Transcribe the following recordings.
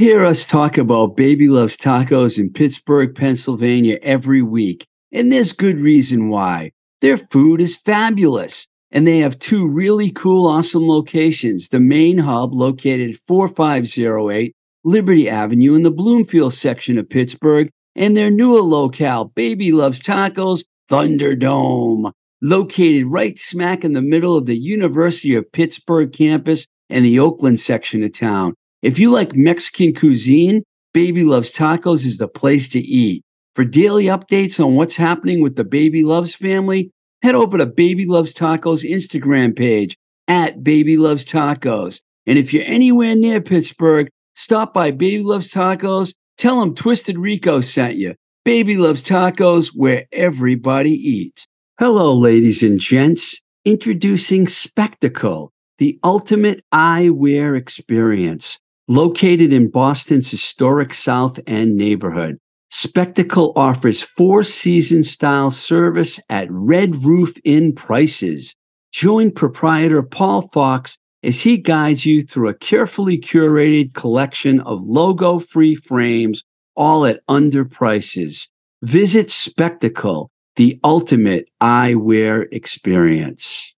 Hear us talk about Baby Loves Tacos in Pittsburgh, Pennsylvania every week, and there's good reason why. Their food is fabulous, and they have two really cool, awesome locations. The main hub, located at 4508 Liberty Avenue in the Bloomfield section of Pittsburgh, and their newer locale, Baby Loves Tacos Thunderdome, located right smack in the middle of the University of Pittsburgh campus and the Oakland section of town. If you like Mexican cuisine, Baby Loves Tacos is the place to eat. For daily updates on what's happening with the Baby Loves family, head over to Baby Loves Tacos Instagram page at Baby Loves Tacos. And if you're anywhere near Pittsburgh, stop by Baby Loves Tacos. Tell them Twisted Rico sent you. Baby Loves Tacos, where everybody eats. Hello, ladies and gents. Introducing Spectacle, the ultimate eyewear experience. Located in Boston's historic South End neighborhood, Spectacle offers four season style service at Red Roof Inn prices. Join proprietor Paul Fox as he guides you through a carefully curated collection of logo free frames, all at under prices. Visit Spectacle, the ultimate eyewear experience.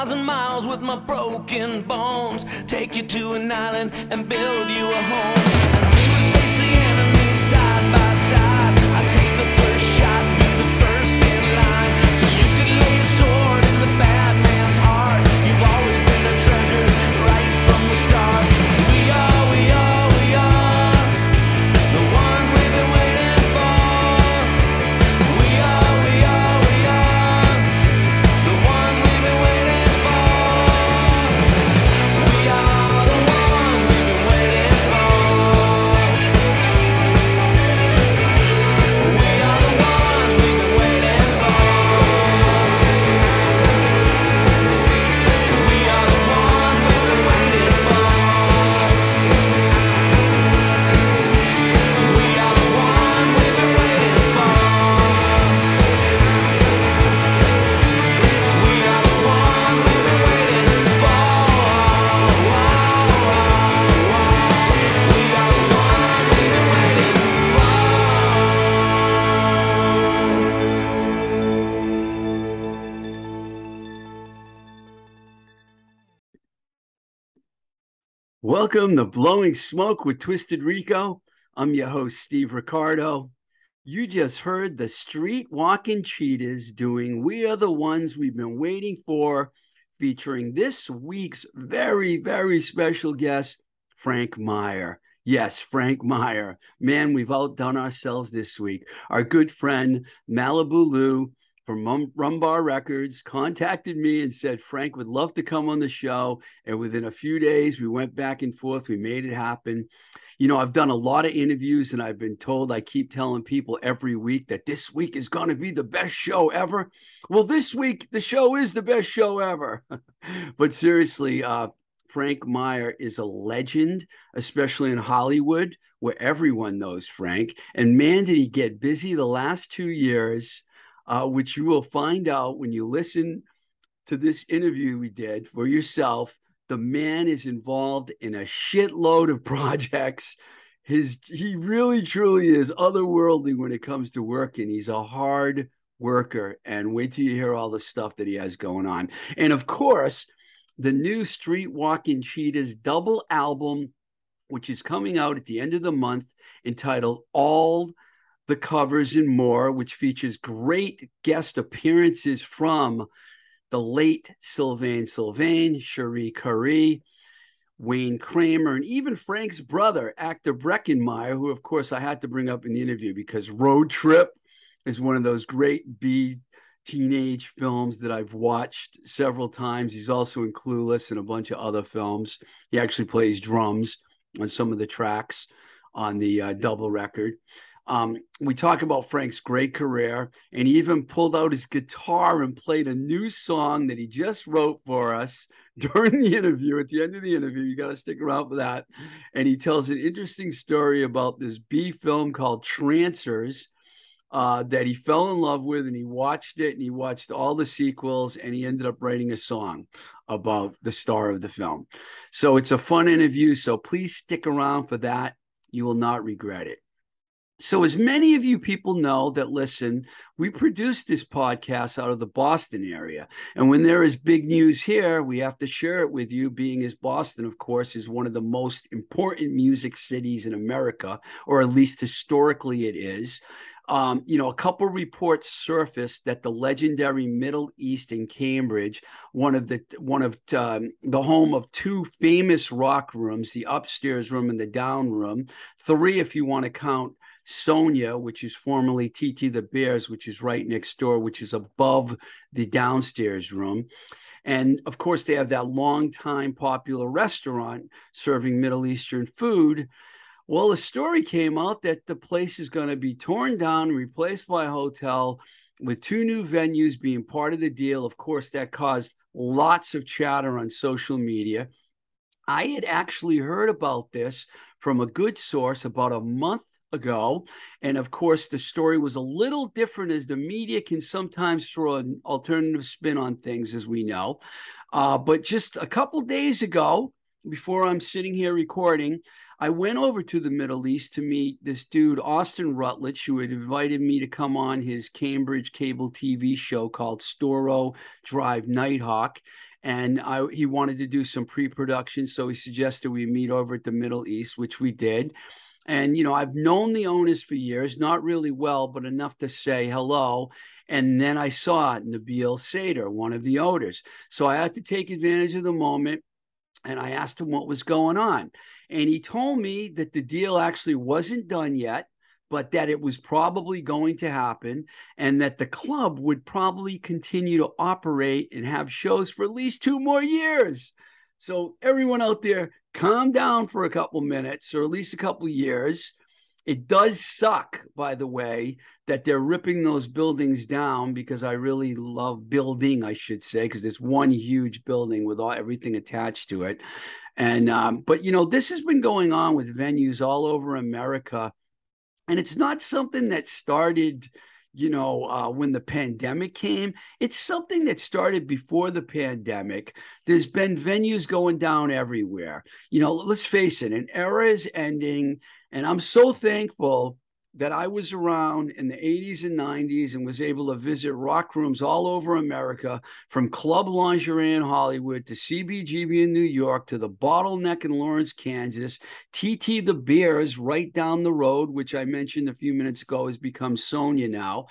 thousand miles with my broken bones. Take you to an island and build Welcome to Blowing Smoke with Twisted Rico. I'm your host, Steve Ricardo. You just heard the street walking cheetahs doing We Are the Ones We've Been Waiting For, featuring this week's very, very special guest, Frank Meyer. Yes, Frank Meyer. Man, we've outdone ourselves this week. Our good friend, Malibu Lou, from Rumbar Records contacted me and said Frank would love to come on the show. And within a few days, we went back and forth. We made it happen. You know, I've done a lot of interviews and I've been told I keep telling people every week that this week is going to be the best show ever. Well, this week, the show is the best show ever. but seriously, uh, Frank Meyer is a legend, especially in Hollywood, where everyone knows Frank. And man, did he get busy the last two years uh, which you will find out when you listen to this interview we did for yourself. The man is involved in a shitload of projects. His he really truly is otherworldly when it comes to working. He's a hard worker, and wait till you hear all the stuff that he has going on. And of course, the new Street Walking Cheetahs double album, which is coming out at the end of the month, entitled All the covers and more, which features great guest appearances from the late Sylvain Sylvain, Cherie Currie, Wayne Kramer, and even Frank's brother, actor Breckin Meyer, who, of course, I had to bring up in the interview because Road Trip is one of those great B teenage films that I've watched several times. He's also in Clueless and a bunch of other films. He actually plays drums on some of the tracks on the uh, double record. Um, we talk about Frank's great career, and he even pulled out his guitar and played a new song that he just wrote for us during the interview. At the end of the interview, you got to stick around for that. And he tells an interesting story about this B film called Trancers. Uh, that he fell in love with, and he watched it, and he watched all the sequels, and he ended up writing a song about the star of the film. So it's a fun interview. So please stick around for that. You will not regret it. So, as many of you people know that listen, we produce this podcast out of the Boston area. And when there is big news here, we have to share it with you, being as Boston, of course, is one of the most important music cities in America, or at least historically it is. Um, you know, a couple reports surfaced that the legendary Middle East in Cambridge, one of the one of um, the home of two famous rock rooms, the upstairs room and the down room, three if you want to count Sonia, which is formerly TT the Bears, which is right next door, which is above the downstairs room. And of course, they have that long time popular restaurant serving Middle Eastern food. Well, a story came out that the place is going to be torn down, replaced by a hotel, with two new venues being part of the deal. Of course, that caused lots of chatter on social media. I had actually heard about this from a good source about a month ago. And of course, the story was a little different as the media can sometimes throw an alternative spin on things, as we know. Uh, but just a couple days ago, before I'm sitting here recording, I went over to the Middle East to meet this dude, Austin Rutledge, who had invited me to come on his Cambridge cable TV show called Storo Drive Nighthawk and I, he wanted to do some pre-production so he suggested we meet over at the middle east which we did and you know i've known the owners for years not really well but enough to say hello. And then i saw nabil sater one of the owners. So i had to take advantage of the moment and i asked him what was going on. And he told me that the deal actually wasn't done yet but that it was probably going to happen and that the club would probably continue to operate and have shows for at least two more years. So, everyone out there, calm down for a couple minutes or at least a couple years. It does suck, by the way, that they're ripping those buildings down because I really love building, I should say, because it's one huge building with all everything attached to it. And um, but you know, this has been going on with venues all over America and it's not something that started, you know, uh, when the pandemic came. It's something that started before the pandemic. There's been venues going down everywhere. You know, let's face it, an era is ending. And I'm so thankful that I was around in the 80s and 90s and was able to visit rock rooms all over America, from Club Lingerie in Hollywood to CBGB in New York to the Bottleneck in Lawrence, Kansas, TT the Bears right down the road, which I mentioned a few minutes ago has become Sonia now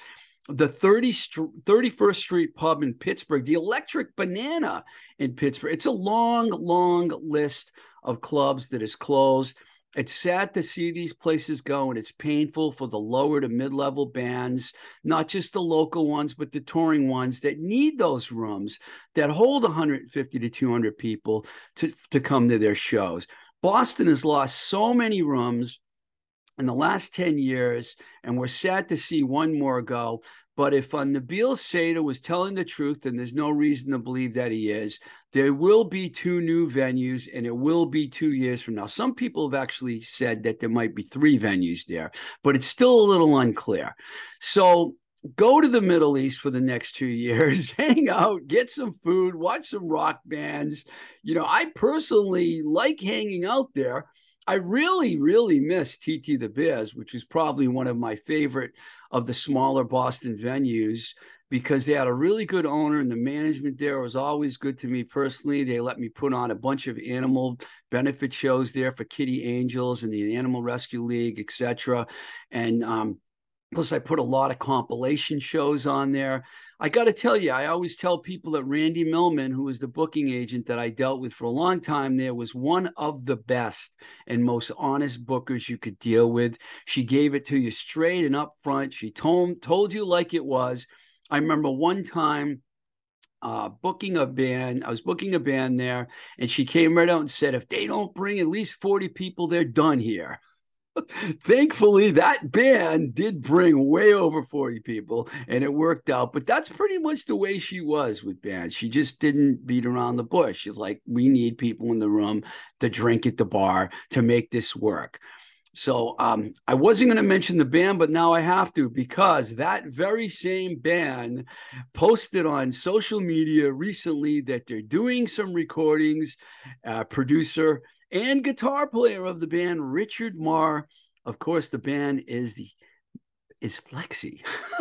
the 30 31st Street Pub in Pittsburgh, the Electric Banana in Pittsburgh. It's a long, long list of clubs that is closed. It's sad to see these places go, and it's painful for the lower to mid level bands, not just the local ones, but the touring ones that need those rooms that hold 150 to 200 people to, to come to their shows. Boston has lost so many rooms in the last 10 years, and we're sad to see one more go. But if uh, Nabil Sater was telling the truth, and there's no reason to believe that he is, there will be two new venues, and it will be two years from now. Some people have actually said that there might be three venues there, but it's still a little unclear. So go to the Middle East for the next two years, hang out, get some food, watch some rock bands. You know, I personally like hanging out there I really, really miss TT the Bears, which is probably one of my favorite of the smaller Boston venues because they had a really good owner and the management there was always good to me personally. They let me put on a bunch of animal benefit shows there for Kitty Angels and the Animal Rescue League, etc. And um, plus, I put a lot of compilation shows on there. I got to tell you, I always tell people that Randy Millman, who was the booking agent that I dealt with for a long time there, was one of the best and most honest bookers you could deal with. She gave it to you straight and up front. She told, told you like it was. I remember one time uh, booking a band. I was booking a band there, and she came right out and said, if they don't bring at least 40 people, they're done here. Thankfully, that band did bring way over 40 people and it worked out. But that's pretty much the way she was with bands. She just didn't beat around the bush. She's like, we need people in the room to drink at the bar to make this work. So um, I wasn't going to mention the band, but now I have to because that very same band posted on social media recently that they're doing some recordings. Uh, producer and guitar player of the band, Richard Marr. Of course, the band is the is Flexi.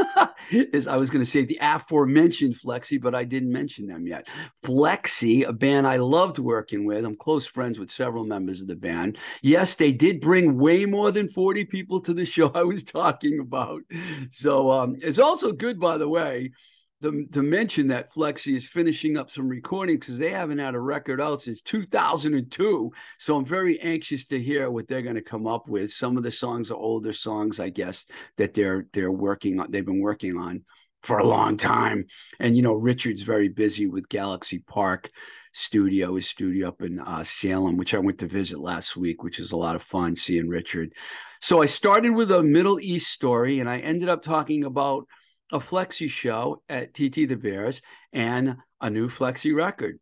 is I was going to say the aforementioned Flexi, but I didn't mention them yet. Flexi, a band I loved working with. I'm close friends with several members of the band. Yes, they did bring way more than 40 people to the show I was talking about. So um, it's also good, by the way to, to mention that Flexi is finishing up some recordings because they haven't had a record out since 2002. So I'm very anxious to hear what they're going to come up with. Some of the songs are older songs, I guess, that they're they're working on. They've been working on for a long time. And you know, Richard's very busy with Galaxy Park Studio, his studio up in uh, Salem, which I went to visit last week, which is a lot of fun seeing Richard. So I started with a Middle East story, and I ended up talking about a Flexi show at TT the Bears and a new Flexi record.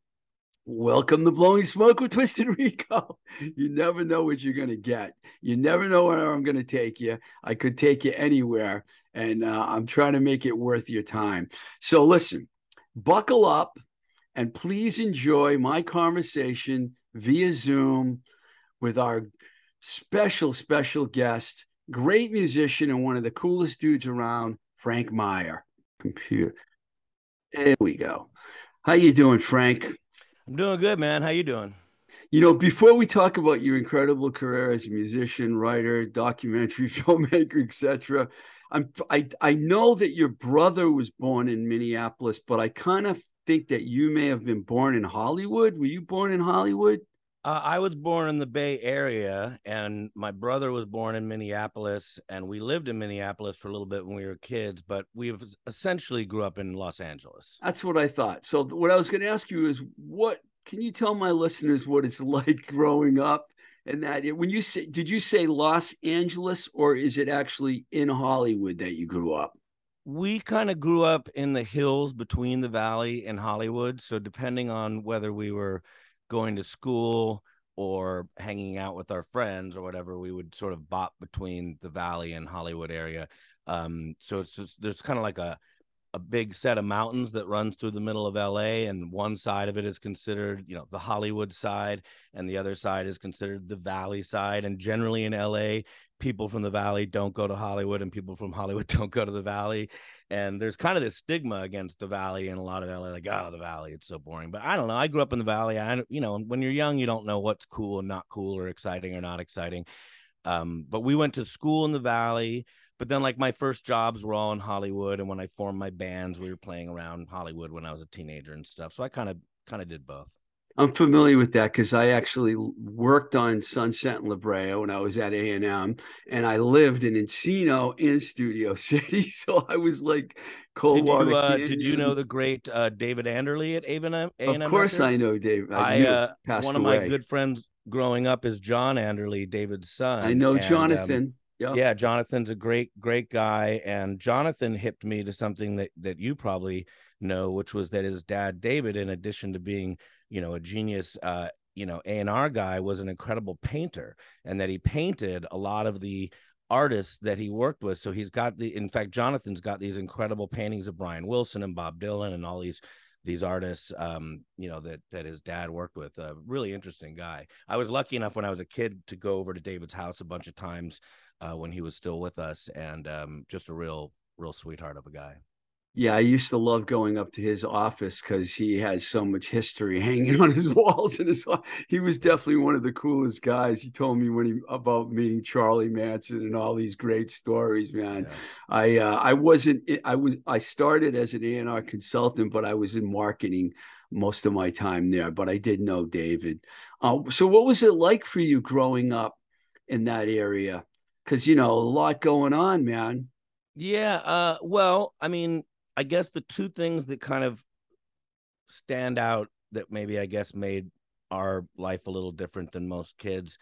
Welcome to Blowing Smoke with Twisted Rico. You never know what you're going to get. You never know where I'm going to take you. I could take you anywhere, and uh, I'm trying to make it worth your time. So, listen, buckle up and please enjoy my conversation via Zoom with our special, special guest, great musician, and one of the coolest dudes around, Frank Meyer. Computer. There we go. How you doing, Frank? I'm doing good, man. How you doing? You know, before we talk about your incredible career as a musician, writer, documentary filmmaker, etc., I'm I I know that your brother was born in Minneapolis, but I kind of think that you may have been born in Hollywood. Were you born in Hollywood? Uh, I was born in the Bay Area, and my brother was born in Minneapolis, and we lived in Minneapolis for a little bit when we were kids, but we've essentially grew up in Los Angeles. That's what I thought. So, what I was going to ask you is, what can you tell my listeners what it's like growing up? And that when you say, did you say Los Angeles, or is it actually in Hollywood that you grew up? we kind of grew up in the hills between the valley and Hollywood. So depending on whether we were going to school or hanging out with our friends or whatever, we would sort of bop between the Valley and Hollywood area. Um, so it's just, there's kind of like a a big set of mountains that runs through the middle of LA and one side of it is considered, you know, the Hollywood side and the other side is considered the valley side and generally in LA people from the valley don't go to Hollywood and people from Hollywood don't go to the valley and there's kind of this stigma against the valley and a lot of LA like oh the valley it's so boring but I don't know I grew up in the valley I you know when you're young you don't know what's cool and not cool or exciting or not exciting um, but we went to school in the valley but then like my first jobs were all in Hollywood, and when I formed my bands, we were playing around Hollywood when I was a teenager and stuff. So I kind of kind of did both. I'm familiar with that because I actually worked on Sunset and La Brea when I was at A and M, and I lived in Encino in Studio City. So I was like Coldwater. Did you, uh, did you know the great uh, David Anderle at A and M? Of course, I know David. I, I uh, one of away. my good friends growing up is John Anderle, David's son. I know and, um, Jonathan. Um, yeah. yeah, Jonathan's a great, great guy. And Jonathan hipped me to something that that you probably know, which was that his dad, David, in addition to being, you know, a genius uh, you know, A&R guy was an incredible painter and that he painted a lot of the artists that he worked with. So he's got the in fact, Jonathan's got these incredible paintings of Brian Wilson and Bob Dylan and all these these artists um you know that that his dad worked with a really interesting guy i was lucky enough when i was a kid to go over to david's house a bunch of times uh, when he was still with us, and um, just a real, real sweetheart of a guy. Yeah, I used to love going up to his office because he has so much history hanging on his walls. And his he was definitely one of the coolest guys. He told me when he about meeting Charlie Manson and all these great stories. Man, yeah. I uh, I wasn't I was I started as an A and R consultant, but I was in marketing most of my time there. But I did know David. Uh, so, what was it like for you growing up in that area? because you know a lot going on, man. Yeah. Uh. Well, I mean, I guess the two things that kind of stand out that maybe I guess made our life a little different than most kids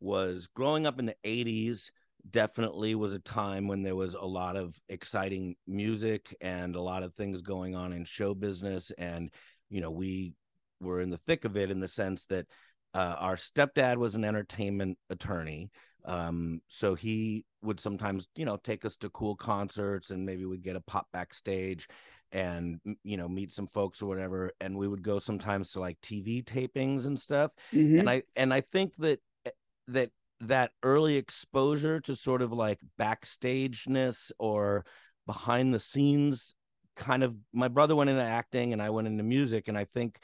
was growing up in the 80s definitely was a time when there was a lot of exciting music and a lot of things going on in show business. And you know we were in the thick of it in the sense that uh, our stepdad was an entertainment attorney. Um, so he would sometimes, you know, take us to cool concerts and maybe we'd get a pop backstage and you know meet some folks or whatever and we would go sometimes to like TV tapings and stuff mm-hmm. and I and I think that eh, that that early exposure to sort of like backstageness or behind the scenes kind of my brother went into acting and I went into music and I think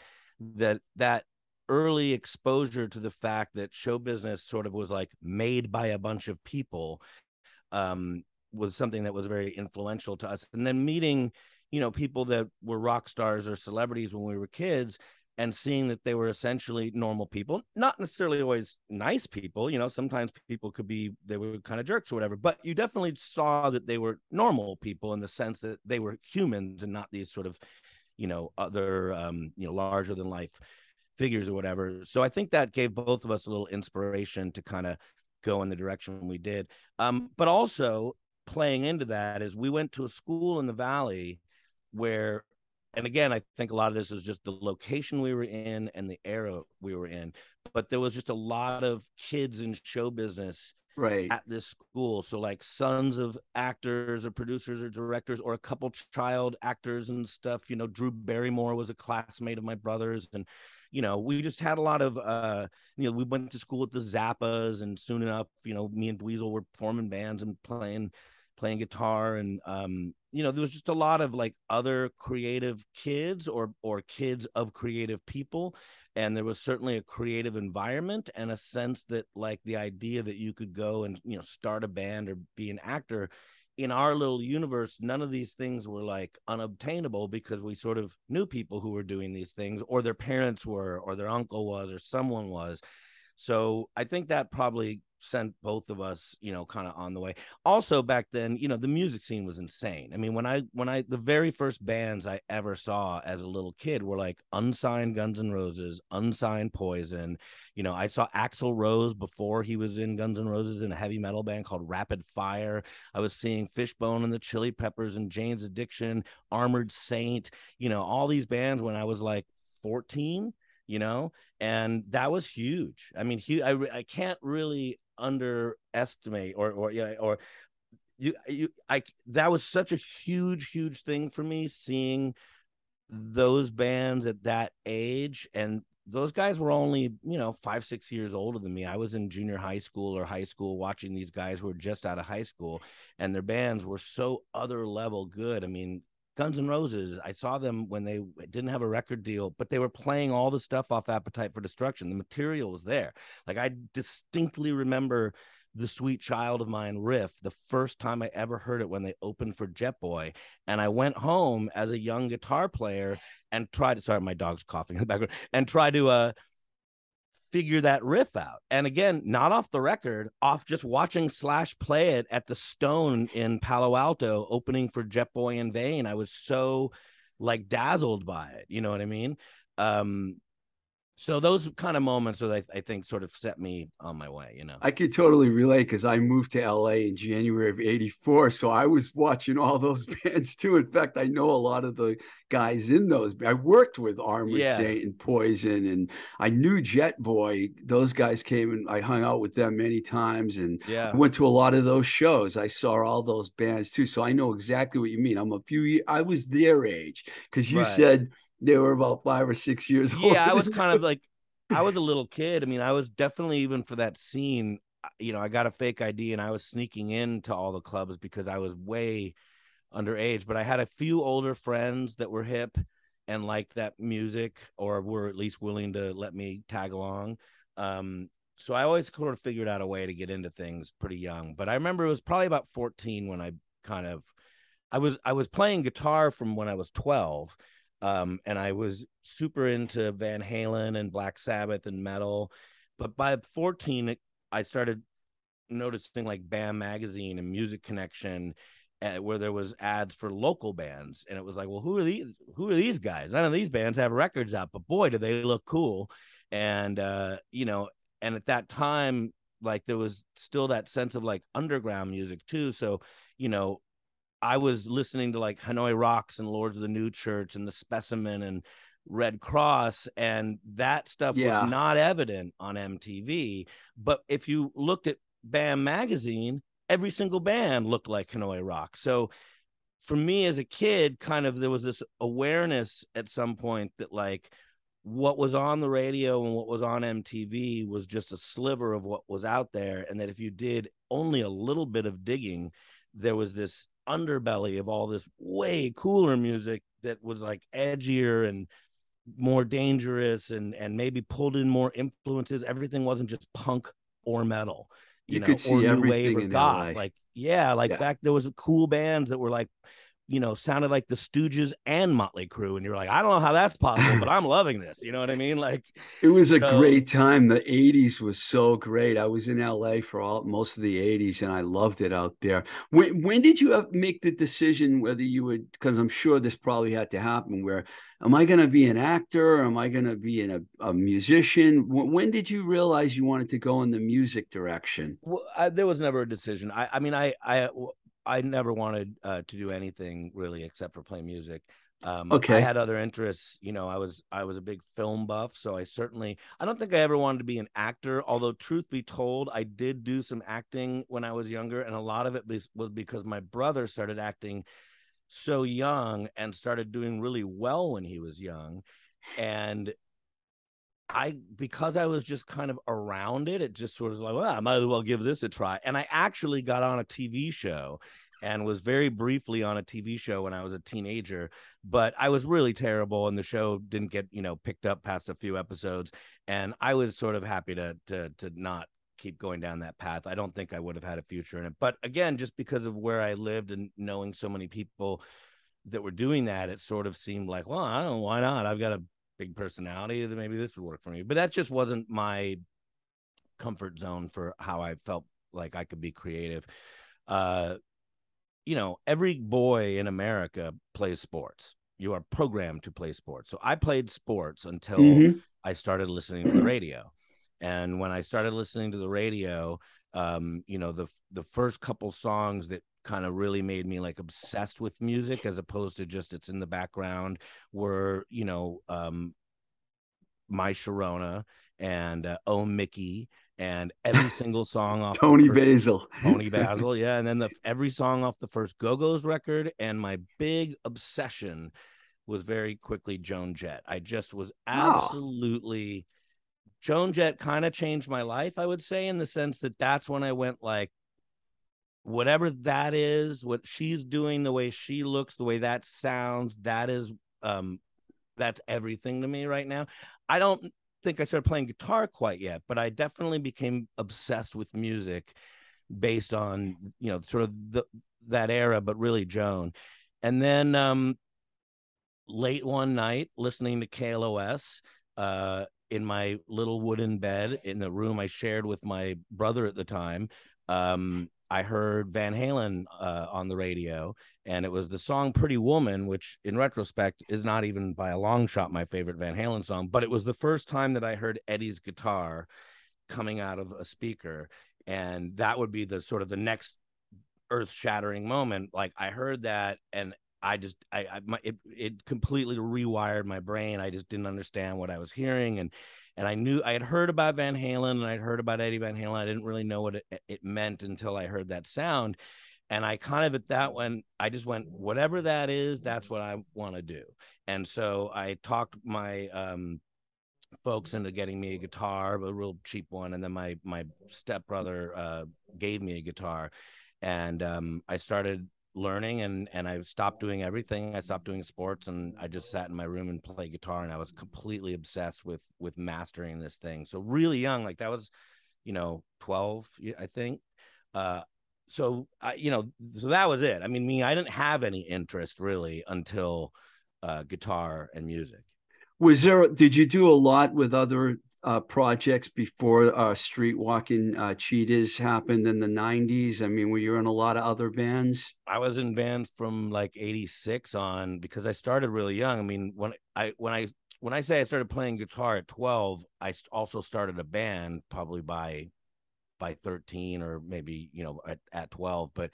that that early exposure to the fact that show business sort of was like made by a bunch of people um, was something that was very influential to us. And then meeting, you know, people that were rock stars or celebrities when we were kids and seeing that they were essentially normal people, not necessarily always nice people. You know, sometimes people could be, they were kind of jerks or whatever, but you definitely saw that they were normal people in the sense that they were humans and not these sort of, you know, other, um, you know, larger than life figures or whatever. So I think that gave both of us a little inspiration to kind of go in the direction we did. Um, but also playing into that is we went to a school in the valley where and again i think a lot of this is just the location we were in and the era we were in but there was just a lot of kids in show business right at this school so like sons of actors or producers or directors or a couple child actors and stuff you know drew barrymore was a classmate of my brother's and you know, we just had a lot of, uh, you know, we went to school with the Zappas, and soon enough, you know, me and Dweezil were forming bands and playing, playing guitar, and um, you know, there was just a lot of like other creative kids or or kids of creative people, and there was certainly a creative environment and a sense that like the idea that you could go and you know start a band or be an actor in our little universe, none of these things were like unobtainable because we sort of knew people who were doing these things, or their parents were, or their uncle was, or someone was. So I think that probably sent both of us, you know, kind of on the way. Also back then, you know, the music scene was insane. I mean, when I when I the very first bands I ever saw as a little kid were like unsigned Guns N' Roses, unsigned Poison. You know, I saw Axl Rose before he was in Guns N' Roses in a heavy metal band called Rapid Fire. I was seeing Fishbone and the Chili Peppers and Jane's Addiction, Armored Saint, you know, all these bands when I was like 14 you know and that was huge. I mean he, I, I can't really underestimate or or yeah or you you I that was such a huge huge thing for me seeing those bands at that age and those guys were only you know five six years older than me. I was in junior high school or high school watching these guys who were just out of high school and their bands were so other level good. I mean guns n' roses i saw them when they didn't have a record deal but they were playing all the stuff off appetite for destruction the material was there like i distinctly remember the sweet child of mine riff the first time I ever heard it when they opened for Jet Boy. And I went home as a young guitar player and tried to sorry, my dog's coughing in the background and try to uh figure that riff out. And again, not off the record, off just watching Slash play it at the Stone in Palo Alto, opening for Jet Boy in Vain. I was so like dazzled by it. You know what I mean? Um, so those kind of moments are, I, I think, sort of set me on my way. You know, I could totally relate because I moved to LA in January of '84, so I was watching all those bands too. In fact, I know a lot of the guys in those. I worked with Armored yeah. Saint and Poison, and I knew Jet Boy. Those guys came and I hung out with them many times, and yeah, I went to a lot of those shows. I saw all those bands too, so I know exactly what you mean. I'm a few. I was their age because you right. said they were about five or six years old. Yeah, I was kind of like, I was a little kid. I mean, I was definitely even for that scene. You know, I got a fake ID and I was sneaking into all the clubs because I was way underage. But I had a few older friends that were hip and liked that music, or were at least willing to let me tag along. Um, so I always sort of figured out a way to get into things pretty young. But I remember it was probably about 14 when I kind of I was I was playing guitar from when I was 12 um, and I was super into Van Halen and Black Sabbath and metal. But by 14, I started noticing like BAM magazine and Music Connection, uh, where there was ads for local bands, and it was like, well, who are these? Who are these guys? None of these bands have records out, but boy, do they look cool! And uh, you know, and at that time, like there was still that sense of like underground music too. So, you know, I was listening to like Hanoi Rocks and Lords of the New Church and the Specimen and Redd Kross, and that stuff yeah. was not evident on MTV. But if you looked at BAM magazine, every single band looked like Hanoi Rock. So for me as a kid, kind of there was this awareness at some point that like what was on the radio and what was on MTV was just a sliver of what was out there. And that if you did only a little bit of digging, there was this underbelly of all this way cooler music that was like edgier and more dangerous and and maybe pulled in more influences. Everything wasn't just punk or metal, you, you know, could see or new wave or goth. Like yeah, like yeah. back there was cool bands that were like you know, sounded like the Stooges and Motley Crue, and you're like, I don't know how that's possible, but I'm loving this. You know what I mean? Like, it was a so... great time. The '80s was so great. I was in LA for all most of the '80s, and I loved it out there. When when did you make the decision whether you would? Because I'm sure this probably had to happen. Where am I going to be an actor? Or am I going to be in a, a musician? When did you realize you wanted to go in the music direction? Well, I, there was never a decision. I, I mean, I, I I never wanted uh, to do anything really except for play music. Um, okay. I had other interests. You know, I was I was a big film buff, so I certainly I don't think I ever wanted to be an actor. Although, truth be told, I did do some acting when I was younger, and a lot of it was because my brother started acting so young and started doing really well when he was young, and I because I was just kind of around it, it just sort of like, well, I might as well give this a try. And I actually got on a TV show and was very briefly on a TV show when I was a teenager, but I was really terrible and the show didn't get, you know, picked up past a few episodes. And I was sort of happy to to to not keep going down that path. I don't think I would have had a future in it. But again, just because of where I lived and knowing so many people that were doing that, it sort of seemed like, well, I don't know, why not? I've got a big personality, then maybe this would work for me. But that just wasn't my comfort zone for how I felt like I could be creative. Uh, you know, every boy in America plays sports. You are programmed to play sports. So I played sports until mm-hmm. I started listening to the radio. And when I started listening to the radio, um, you know, the the first couple songs that kind of really made me like obsessed with music as opposed to just it's in the background were you know um my sharona and uh, oh mickey and every single song off Toni first, Basil. Toni Basil, yeah, and then the every song off the first Go Go's record, and my big obsession was very quickly Joan Jett. I just was absolutely. Oh. Joan Jett kind of changed my life, I would say, in the sense that that's when I went like, whatever that is, what she's doing, the way she looks, the way that sounds, that is um that's everything to me right now. I don't think I started playing guitar quite yet, but I definitely became obsessed with music based on, you know, sort of the that era, but really Joan. And then um late one night listening to KLOS uh in my little wooden bed in the room I shared with my brother at the time. Um I heard Van Halen uh, on the radio, and it was the song Pretty Woman, which in retrospect is not even by a long shot my favorite Van Halen song, but it was the first time that I heard Eddie's guitar coming out of a speaker. And that would be the sort of the next earth shattering moment. Like I heard that, and I just, I, I my, it, it completely rewired my brain. I just didn't understand what I was hearing. And, and I knew I had heard about Van Halen and I'd heard about Eddie Van Halen. I didn't really know what it, it meant until I heard that sound. And I kind of at that one, I just went, whatever that is, that's what I want to do. And so I talked my um, folks into getting me a guitar, a real cheap one. And then my my stepbrother uh, gave me a guitar. And um, I started learning and and I stopped doing everything. I stopped doing sports and I just sat in my room and played guitar and I was completely obsessed with with mastering this thing. So really young, like that was, you know, 12, I think. Uh so I you know, so that was it. I mean, me I didn't have any interest really until uh guitar and music. Was there did you do a lot with other uh, projects before uh, Street Walking uh, Cheetahs happened in the 90s? I mean, were you in a lot of other bands? I was in bands from like 86 on because I started really young. I mean, when I when I when I say I started playing guitar at 12, I also started a band probably by by 13 or maybe, you know, at, at 12, but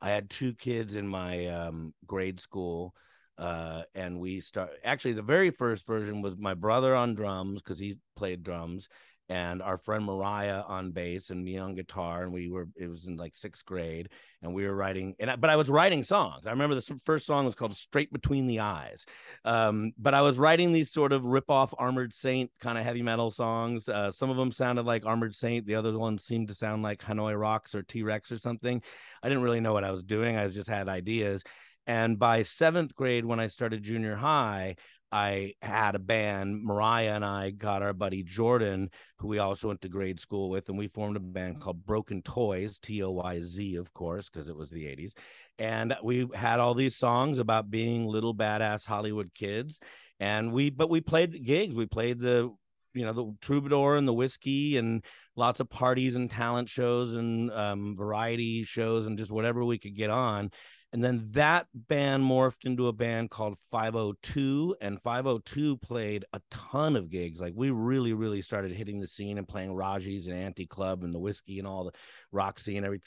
I had two kids in my um, grade school uh, and we start actually the very first version was my brother on drums because he played drums and our friend mariah on bass and me on guitar and we were it was in like sixth grade and we were writing and I, but i was writing songs. I remember the first song was called straight between the eyes um, but i was writing these sort of rip off armored saint kind of heavy metal songs. Uh, some of them sounded like armored saint the other ones seemed to sound like hanoi rocks or t-rex or something. I didn't really know what i was doing i just had ideas and by seventh grade, when I started junior high, I had a band. Mariah and I got our buddy Jordan, who we also went to grade school with, and we formed a band called Broken Toyz, T O Y Z, of course, because it was the 80s. And we had all these songs about being little badass Hollywood kids. And we, but we played the gigs. We played the, you know, the troubadour and the whiskey and lots of parties and talent shows and um, variety shows and just whatever we could get on. And then that band morphed into a band called 502, and 502 played a ton of gigs. Like we really, really started hitting the scene and playing Raji's and Anti Club and the whiskey and all the Roxy and every,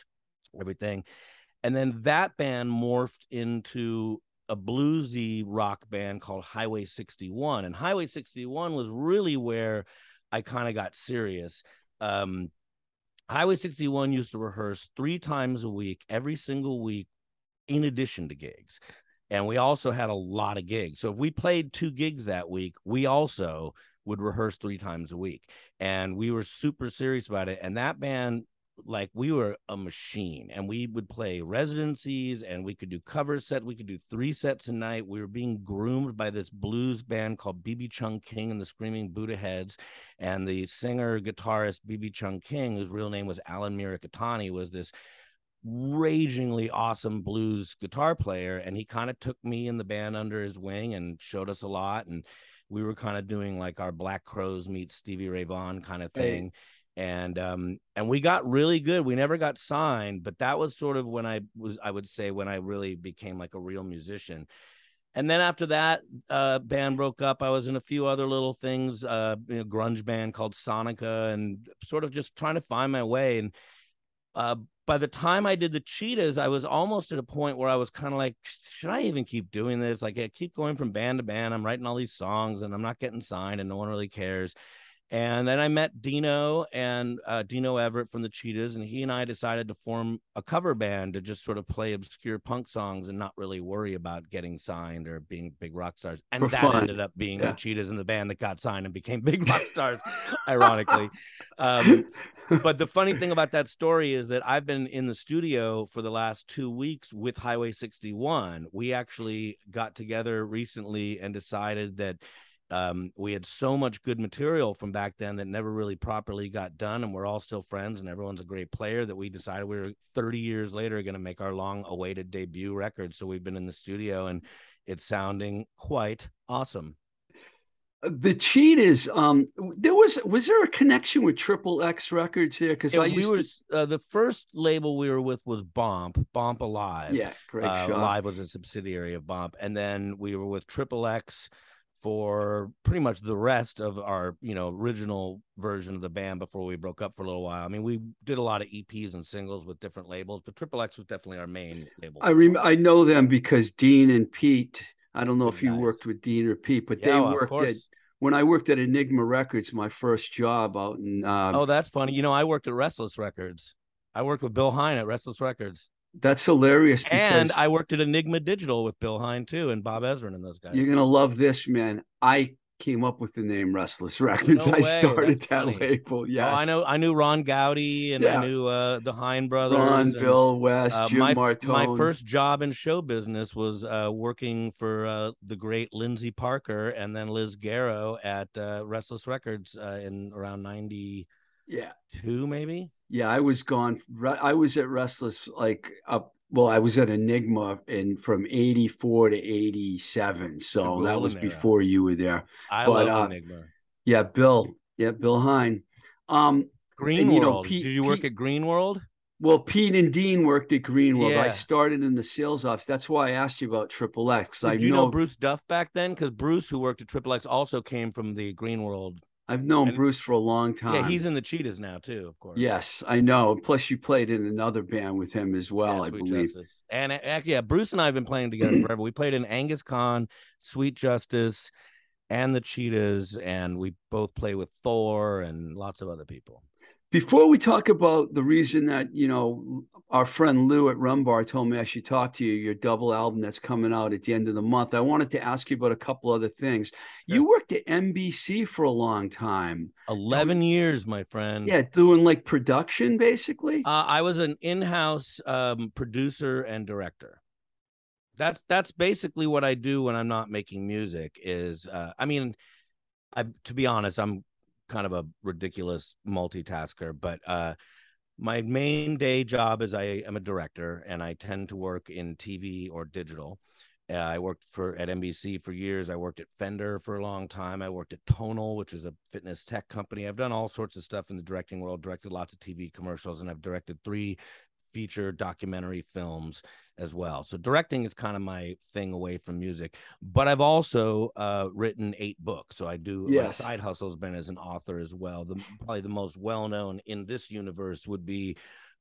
everything. And then that band morphed into a bluesy rock band called Highway 61. And Highway 61 was really where I kind of got serious. Um, Highway 61 used to rehearse three times a week, every single week in addition to gigs. And we also had a lot of gigs. So if we played two gigs that week, we also would rehearse three times a week. And we were super serious about it. And that band, like we were a machine and we would play residencies and we could do cover sets. We could do three sets a night. We were being groomed by this blues band called BB Chung King and the Screaming Buddha Heads. And the singer guitarist BB Chung King, whose real name was Alan Mirikitani, was this ragingly awesome blues guitar player and he kind of took me and the band under his wing and showed us a lot and we were kind of doing like our black crowes meet stevie ray vaughan kind of thing hey. And um and we got really good we never got signed but that was sort of when i was i would say when i really became like a real musician and then after that uh band broke up i was in a few other little things uh you know, grunge band called sonica and sort of just trying to find my way and uh by the time I did the cheetahs, I was almost at a point where I was kind of like, should I even keep doing this? Like, I keep going from band to band. I'm writing all these songs and I'm not getting signed and no one really cares. And then I met Dino and uh, Dino Everett from the Cheetahs, and he and I decided to form a cover band to just sort of play obscure punk songs and not really worry about getting signed or being big rock stars. And For that fun. ended up being Yeah. the Cheetahs and the band that got signed and became big rock stars, ironically. Um, but the funny thing about that story is that I've been in the studio for the last two weeks with Highway 61. We actually got together recently and decided that um, we had so much good material from back then that never really properly got done, and we're all still friends, and everyone's a great player. That we decided we were 30 years later going to make our long-awaited debut record. So we've been in the studio, and it's sounding quite awesome. the Cheetahs. Um, there was was there a connection with Triple X Records there? Because I we used were to. uh, the first label we were with was Bomp, Bomp Alive. Yeah, great uh, shot. Live was a subsidiary of Bomp, and then we were with Triple X for pretty much the rest of our, you know, original version of the band before we broke up for a little while. I mean, we did a lot of EPs and singles with different labels, but Triple X was definitely our main label. I rem- I know them because Dean and Pete. I don't know if you worked with Dean or Pete, but Yeah, they well, worked at when I worked at Enigma Records, my first job out in. Uh, Oh, that's funny. You know, I worked at Restless Records. I worked with Bill Hein at Restless Records, that's hilarious because and I worked at Enigma Digital with Bill Hein too, and Bob Ezrin and those guys. you're gonna love this, man. I came up with the name Restless Records. No I started that's that funny. label. Yes, Oh, I know. I knew Ron Gowdy, and Yeah. I knew uh, the Hein brothers. Ron, and, Bill, West, uh, Jim my Martone. my first job in show business was uh, working for uh, the great Lindsay Parker and then Liz Garrow at uh, Restless Records uh, in around ninety yeah, two, maybe. yeah. I was gone. I was at Restless like up. Well, I was at Enigma and from '84 to '87, so that was before you were there. I But, love uh, Enigma. Yeah, Bill. Yeah, Bill Hein. Um, Green and, you know, World. Pete- Did you work Pete- at Green World? well, Pete and Dean worked at Green World. I Yeah. started in the sales office. That's why I asked you about Triple X. I Did you know, know Bruce Duff back then? Because Bruce, who worked at Triple X, also came from the Green World. I've known and- Bruce for a long time. Yeah, he's in the Cheetahs now too, of course. Yes, I know. Plus, you played in another band with him as well, Yeah, I believe. Justice. And uh, yeah, Bruce and I have been playing together forever. We played in Angus Khan, Sweet Justice, and the Cheetahs, and we both play with Thor and lots of other people. Before we talk about the reason that, you know, our friend Lou at Rumbar told me I should talk to you, your double album that's coming out at the end of the month, I wanted to ask you about a couple other things. You worked at NBC for a long time. Eleven years, my friend. Yeah, doing like production basically. Uh, I was an in-house um, producer and director. That's that's basically what I do when I'm not making music. Is uh, I mean, I to be honest, I'm kind of a ridiculous multitasker, but uh, my main day job is I am a director, and I tend to work in TV or digital. Uh, I worked for at NBC for years. I worked at Fender for a long time. I worked at Tonal, which is a fitness tech company. I've done all sorts of stuff in the directing world. Directed lots of TV commercials, and I've directed three feature documentary films as well. So directing is kind of my thing away from music. But I've also uh, written eight books. So I do. Yes. My side hustle's been as an author as well. The probably the most well known in this universe would be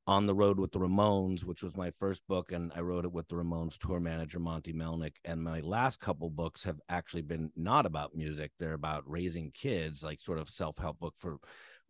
on the road with the Ramones, which was my first book, and I wrote it with the Ramones tour manager Monte Melnick. And my last couple books have actually been not about music; they're about raising kids, like sort of self-help book for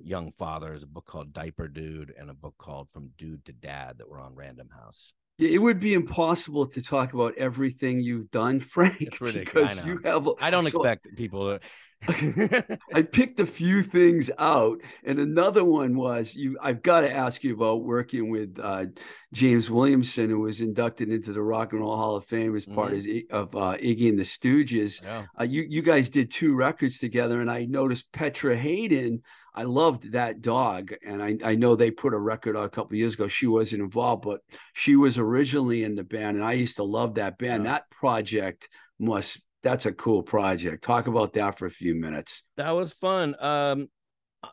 young fathers. A book called Diaper Dude, and a book called From Dude to Dad that were on Random House. It would be impossible to talk about everything you've done, Frank, because you have. I don't so expect people to. I picked a few things out, and another one was you. I've got to ask you about working with uh, James Williamson, who was inducted into the Rock and Roll Hall of Fame as part Mhm. of, of uh, Iggy and the Stooges. yeah. Uh, you you guys did two records together, and I noticed Petra Haden. I loved that dog, and I, I know they put a record out a couple of years ago. She wasn't involved, but she was originally in the band, and I used to love that band. Yeah. That project must that's a cool project. Talk about that for a few minutes. That was fun. Um,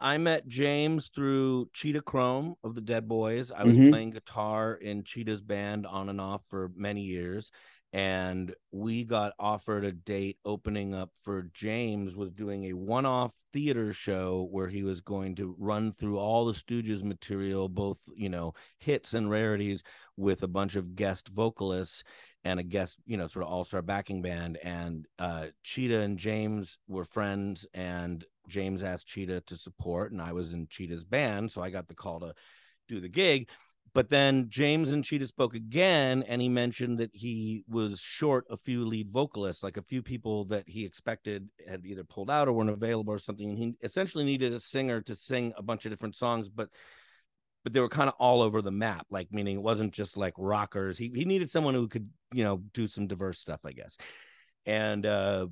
I met James through Cheetah Chrome of the Dead Boys. I was Mhm. playing guitar in Cheetah's band on and off for many years. And we got offered a date opening up for James was doing a one-off theater show where he was going to run through all the Stooges material, both you know hits and rarities, with a bunch of guest vocalists and a guest, you know, sort of all-star backing band. And uh, Cheetah and James were friends, and James asked Cheetah to support, and I was in Cheetah's band, so I got the call to do the gig. But then James and Cheetah spoke again, and he mentioned that he was short a few lead vocalists, like a few people that he expected had either pulled out or weren't available or something. And he essentially needed a singer to sing a bunch of different songs, but but they were kind of all over the map, like meaning it wasn't just like rockers. He he needed someone who could, you know, do some diverse stuff, I guess. And uh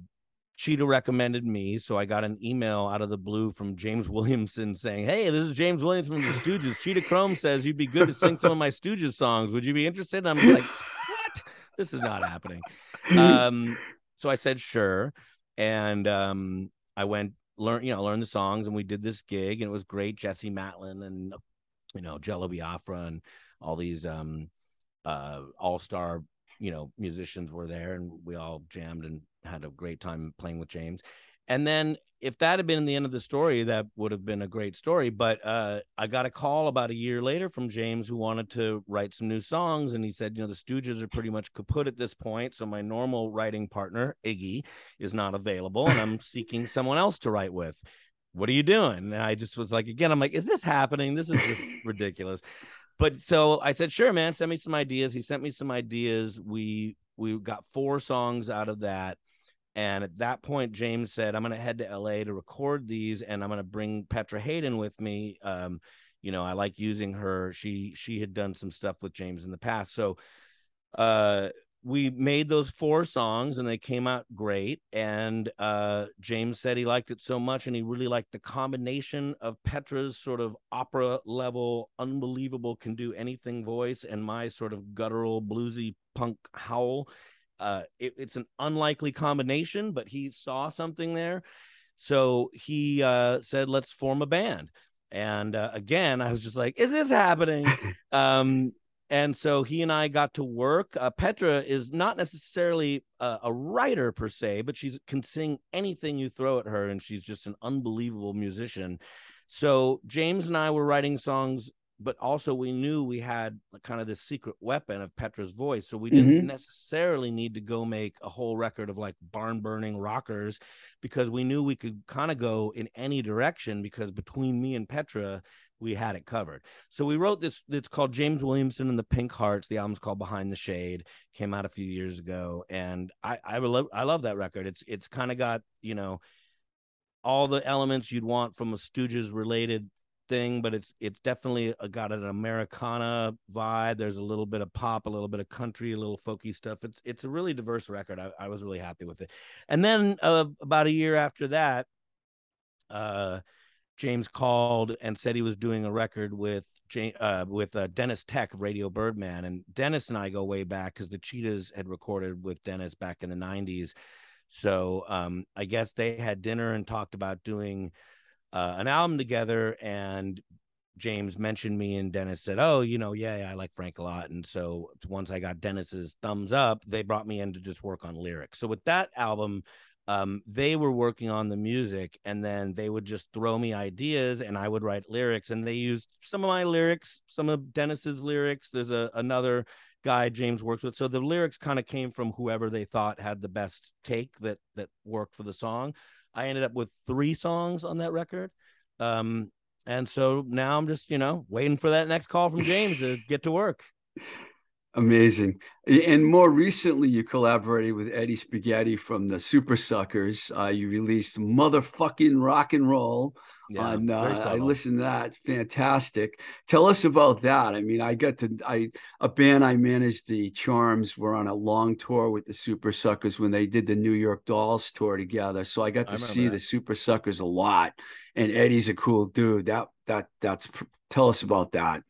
Cheetah recommended me, so I got an email out of the blue from James Williamson saying, "Hey, this is James Williamson from the Stooges. Cheetah Chrome says you'd be good to sing some of my Stooges songs. Would you be interested?" And I'm like, "What? This is not happening." Um, so I said, "Sure," and um, I went learn, you know, learn the songs, and we did this gig, and it was great. Jesse Malin and you know Jello Biafra and all these um, uh, all star you know musicians were there, and we all jammed and had a great time playing with James. And then if that had been the end of the story, that would have been a great story. But uh, I got a call about a year later from James who wanted to write some new songs. And he said, you know, the Stooges are pretty much kaput at this point. So my normal writing partner, Iggy, is not available. And I'm seeking someone else to write with. What are you doing? And I just was like, again, I'm like, is this happening? This is just ridiculous. But so I said, sure, man, send me some ideas. He sent me some ideas. We we got four songs out of that and at that point, James said, I'm going to head to LA to record these and I'm going to bring Petra Haden with me. Um, you know, I like using her. She she had done some stuff with James in the past. So uh we made those four songs and they came out great. And uh James said he liked it so much and he really liked the combination of Petra's sort of opera level, unbelievable, can do anything voice and my sort of guttural, bluesy punk howl uh, it, it's an unlikely combination, but he saw something there. So he uh, said, let's form a band. And uh, again, I was just like, is this happening? um, and so he and I got to work. Uh, Petra is not necessarily a, a, writer per se, but she can sing anything you throw at her, and she's just an unbelievable musician. So James and I were writing songs but also we knew we had kind of this secret weapon of Petra's voice. So we didn't mm-hmm. necessarily need to go make a whole record of like barn burning rockers because we knew we could kind of go in any direction because between me and Petra, we had it covered. So we wrote this. It's called James Williamson and the Pink Hearts. The album's called Behind the Shade. Came out a few years ago, and I I love I love that record. It's it's kind of got you know all the elements you'd want from a Stooges related thing, but it's it's definitely got an Americana vibe. There's a little bit of pop, a little bit of country, a little folky stuff. It's it's a really diverse record. I, I was really happy with it. And then uh, about a year after that, uh, James called and said he was doing a record with uh, with uh, Deniz Tek of Radio Birdman, and Deniz and I go way back because the Cheetahs had recorded with Deniz back in the '90s. So um, I guess they had dinner and talked about doing uh, an album together and James mentioned me and Deniz said, "Oh, you know, yeah, yeah, I like Frank a lot." And so once I got Deniz's thumbs up, they brought me in to just work on lyrics. So with that album, um, they were working on the music, and then they would just throw me ideas, and I would write lyrics. And they used some of my lyrics, some of Deniz's lyrics. There's a another guy James works with, so the lyrics kind of came from whoever they thought had the best take that that worked for the song. I ended up with three songs on that record. Um, and so now I'm just, you know, waiting for that next call from James to get to work. Amazing. And more recently, you collaborated with Eddie Spaghetti from the Supersuckers. Uh, you released Motherfucking Rock and Roll. Yeah, on, uh, I listened to that. Fantastic. Tell us about that. I mean, I got to, I, a band I managed, the Charms, were on a long tour with the Supersuckers when they did the New York Dolls tour together. So I got to I see that. the Supersuckers a lot. And Eddie's a cool dude. That, that, that's, tell us about that.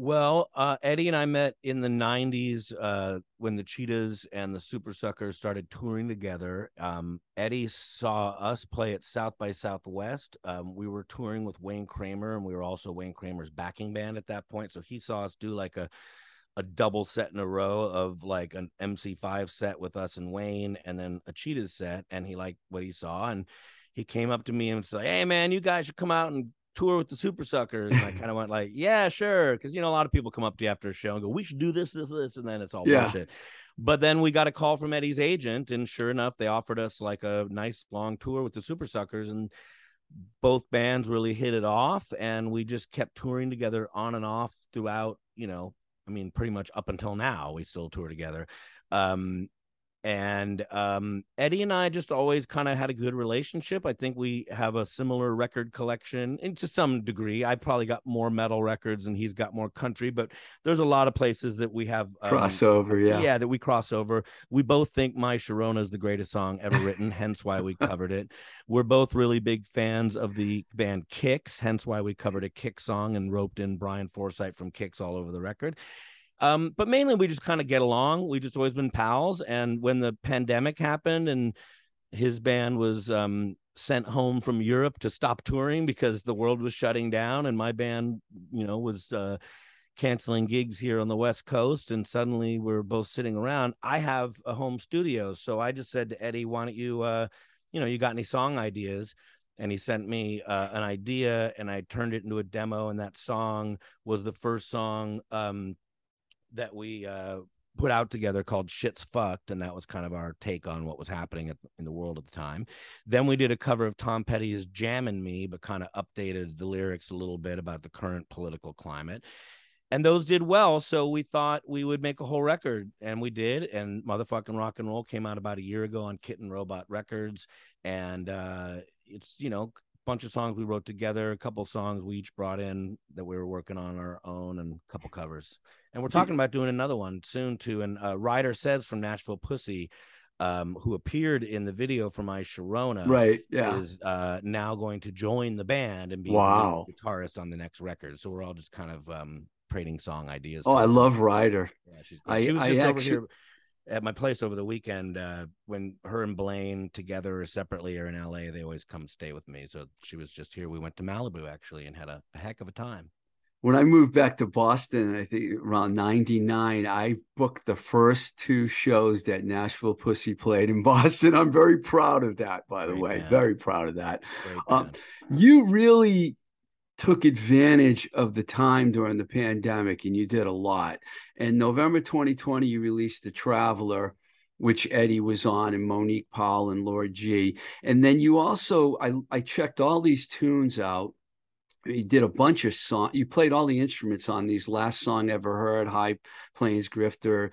Well, uh, Eddie and I met in the 90s uh, when the Cheetahs and the Supersuckers started touring together. Um, Eddie saw us play at South by Southwest. Um, we were touring with Wayne Kramer, and we were also Wayne Kramer's backing band at that point. So he saw us do like a a double set in a row of like an MC5 set with us and Wayne, and then a Cheetahs set, and he liked what he saw. And he came up to me and said, Hey, man, you guys should come out and tour with the Super Suckers?" And I kind of went like, "Yeah, sure," because you know a lot of people come up to you after a show and go, "We should do this, this, this," and then it's all Yeah. bullshit. But then we got a call from Eddie's agent, and sure enough, they offered us like a nice long tour with the Super Suckers, and both bands really hit it off, and we just kept touring together on and off throughout. You know, I mean, pretty much up until now, we still tour together. Um, and um, Eddie and I just always kind of had a good relationship. I think we have a similar record collection, and to some degree, I probably got more metal records, and he's got more country. But there's a lot of places that we have um, Crossover, yeah. yeah, that we cross over. We both think My Sharona is the greatest song ever written, hence why we covered it. We're both really big fans of the band Kix, hence why we covered a Kix song and roped in Brian Forsythe from Kix all over the record. Um, but mainly we just kind of get along. We just always been pals. And when the pandemic happened and his band was um, sent home from Europe to stop touring because the world was shutting down, and my band, you know, was uh, canceling gigs here on the West Coast, and suddenly we're both sitting around. I have a home studio, so I just said to Eddie, "Why don't you, uh, you know, you got any song ideas?" And he sent me uh, an idea, and I turned it into a demo. And that song was the first song um, that we uh, put out together called "Shit's Fucked," and that was kind of our take on what was happening at, in the world at the time. Then we did a cover of Tom Petty's "Jammin' Me," but kind of updated the lyrics a little bit about the current political climate and those did well so we thought we would make a whole record and we did and motherfucking rock and roll came out about a year ago on kitten robot records and uh it's you know bunch of songs we wrote together a couple songs we each brought in that we were working on our own and a couple covers and we're talking about doing another one soon too and uh Ruyter Suys from nashville pussy um, who appeared in the video for my Sharona, Right. Yeah. is uh, now going to join the band and be Wow. lead guitarist on the next record. So we're all just kind of um, trading song ideas. Oh, I love Ruyter. Yeah, she's. I- she was I just over actu- here at my place over the weekend uh, when her and Blaine together or separately are in LA. They always come stay with me. So she was just here. We went to Malibu actually and had a, a heck of a time. When I moved back to Boston, I think around 99, I booked the first two shows that Nashville Pussy played in Boston. I'm very proud of that, by the Great way. band. Very proud of that. Um. You really took advantage of the time during the pandemic and you did a lot. In November 2020, you released The Traveler, which Eddie was on, and Monique Powell and Lord G. And then you also, I, I checked all these tunes out. You did a bunch of song. You played all the instruments on these. Last song ever heard, High Plains Grifter,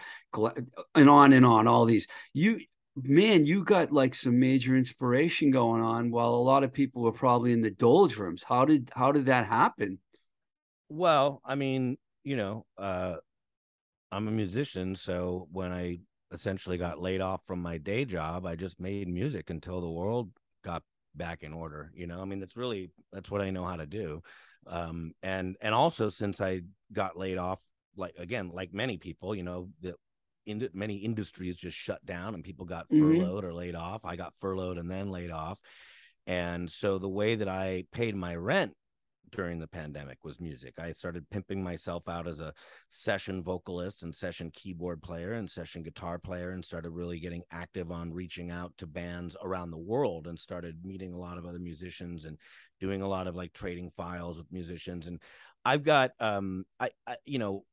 and on and on. All these. You man, you got like some major inspiration going on while a lot of people were probably in the doldrums. How did how did that happen? Well, I mean, you know, uh, I'm a musician, so when I essentially got laid off from my day job, I just made music until the world got back in order. You know, I mean, that's really that's what I know how to do. Um, and and also since I got laid off, like again, like many people, you know, the in many industries just shut down and people got Mhm. furloughed or laid off. I got furloughed and then laid off. And so the way that I paid my rent during the pandemic was music. I started pimping myself out as a session vocalist and session keyboard player and session guitar player and started really getting active on reaching out to bands around the world and started meeting a lot of other musicians and doing a lot of like trading files with musicians and I've got um I, I you know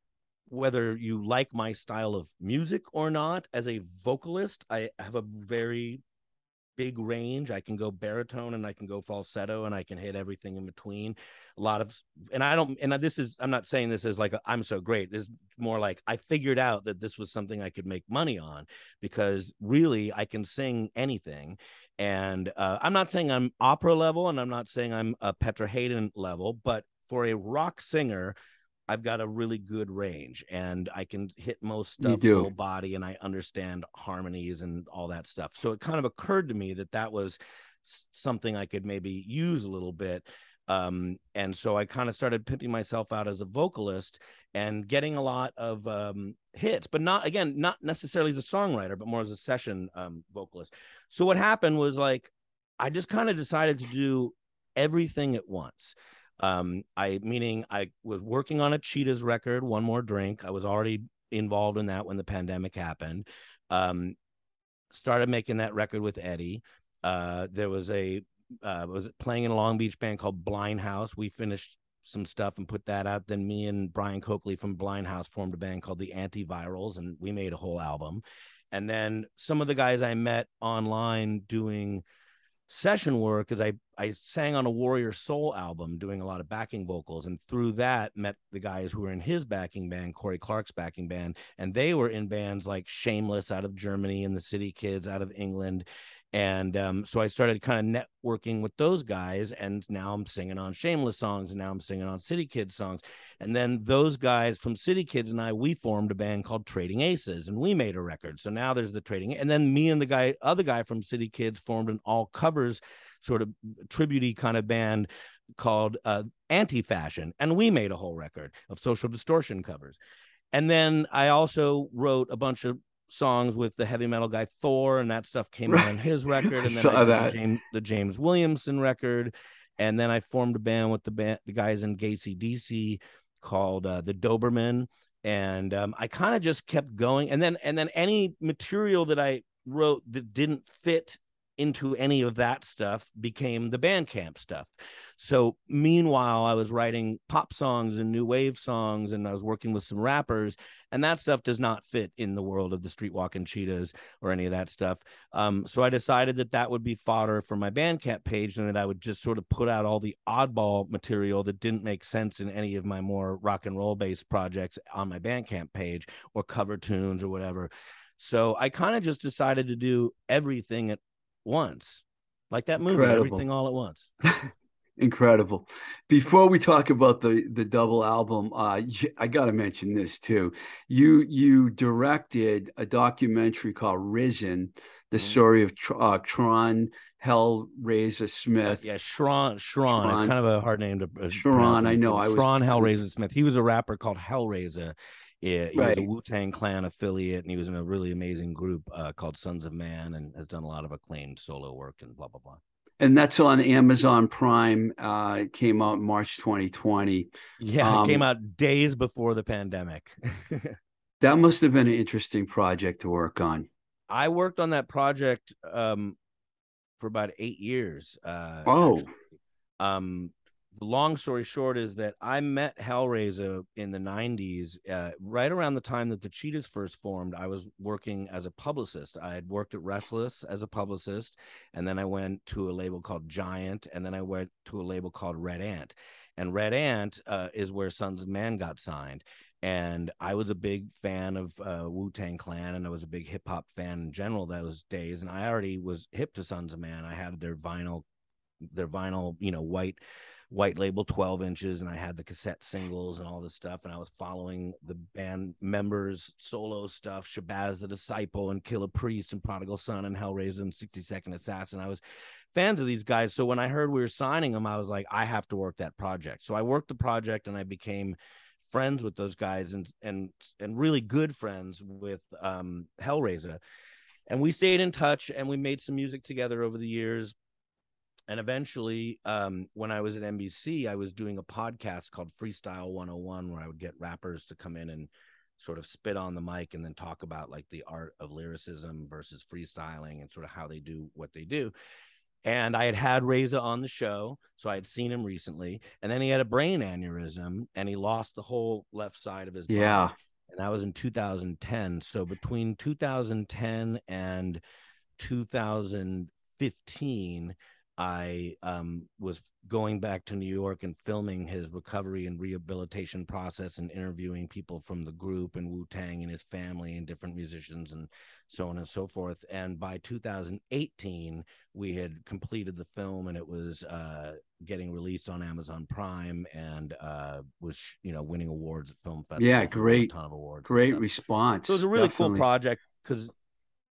whether you like my style of music or not as a vocalist I have a very big range. I can go baritone and I can go falsetto and I can hit everything in between. A lot of, and I don't, and this is, I'm not saying this is like, i am so great. This is more like I figured out that this was something I could make money on because really I can sing anything. And uh, I'm not saying I'm opera level and I'm not saying I'm a Petra Haden level, but for a rock singer, I've got a really good range and I can hit most stuff do. full body and I understand harmonies and all that stuff. So it kind of occurred to me that that was something I could maybe use a little bit. Um, and so I kind of started pimping myself out as a vocalist and getting a lot of um, hits, but not again, not necessarily as a songwriter, but more as a session um, vocalist. So what happened was like I just kind of decided to do everything at once um i meaning i was working on a cheetahs record one more drink i was already involved in that when the pandemic happened um started making that record with eddie uh there was a uh, was playing in a Long Beach band called Blind House. We finished some stuff and put that out. Then me and Brian Coakley from Blind House formed a band called the Antivirals, and we made a whole album. And then some of the guys I met online doing session work is I I sang on a Warrior Soul album, doing a lot of backing vocals, and through that met the guys who were in his backing band, Kory Clarke's backing band, and they were in bands like Shameless out of Germany and the City Kids out of England, and um, so I started kind of networking with those guys, and now I'm singing on Shameless songs, and now I'm singing on City Kids songs. And then those guys from City Kids and I, we formed a band called Trading Aces, and we made a record. So now there's the Trading, and then me and the guy, other guy from City Kids, formed an all covers sort of tributey kind of band called uh, Anti Fashion, and we made a whole record of Social Distortion covers. And then I also wrote a bunch of songs with the heavy metal guy Thor, and that stuff came right. on his record. And then I that. The, James, the James Williamson record, and then I formed a band with the band, the guys in Gacy DC called uh, the Doberman, and um, I kind of just kept going. And then and then any material that I wrote that didn't fit into any of that stuff became the Bandcamp stuff. So meanwhile, I was writing pop songs and new wave songs, and I was working with some rappers, and that stuff does not fit in the world of the Streetwalking Cheetahs or any of that stuff. Um, so I decided that that would be fodder for my Bandcamp page, and that I would just sort of put out all the oddball material that didn't make sense in any of my more rock and roll based projects on my Bandcamp page or cover tunes or whatever. So I kind of just decided to do everything at once, like that movie, Incredible. everything all at once. Incredible. Before we talk about the the double album, uh, I got to mention this too. You you directed a documentary called Risen, the mm-hmm. story of uh, Tron Hell Razah Smith. Yeah, Shron, Shron. It's kind of a hard name to. Uh, Shron, I know. I was Hell Razah Smith. He was a rapper called Hell Razah yeah, he right. was a Wu Tang Clan affiliate, and he was in a really amazing group uh, called Sunz of Man, and has done a lot of acclaimed solo work and blah blah blah. And that's on Amazon Prime. Uh, it came out in March 2020. Yeah, um, it came out days before the pandemic. that must have been an interesting project to work on. I worked on that project um, for about eight years. Uh, oh, um, the long story short is that I met Hell Razah in the 90s, uh, right around the time that the Cheetahs first formed. I was working as a publicist. I had worked at Restless as a publicist, and then I went to a label called Giant, and then I went to a label called Red Ant. And Red Ant uh, is where Sunz of Man got signed. And I was a big fan of uh, Wu Tang Clan, and I was a big hip hop fan in general those days. And I already was hip to Sunz of Man. I had their vinyl, their vinyl, you know, white white label 12 inches and I had the cassette singles and all this stuff. And I was following the band members' solo stuff, Shabazz the Disciple and Killah Priest and Prodigal Sunn and Hell Razah and 60 Second Assassin. I was fans of these guys. So when I heard we were signing them, I was like, I have to work that project. So I worked the project and I became friends with those guys and and and really good friends with um Hell Razah. And we stayed in touch and we made some music together over the years and eventually um, when i was at nbc i was doing a podcast called freestyle 101 where i would get rappers to come in and sort of spit on the mic and then talk about like the art of lyricism versus freestyling and sort of how they do what they do and i had had Razah on the show so i had seen him recently and then he had a brain aneurysm and he lost the whole left side of his body. yeah and that was in 2010 so between 2010 and 2015 I um, was going back to New York and filming his recovery and rehabilitation process and interviewing people from the group and Wu Tang and his family and different musicians and so on and so forth. And by 2018, we had completed the film and it was uh, getting released on Amazon Prime and uh, was you know winning awards at film festivals. Yeah, great, ton of awards, great response. So it was a really Definitely. cool project because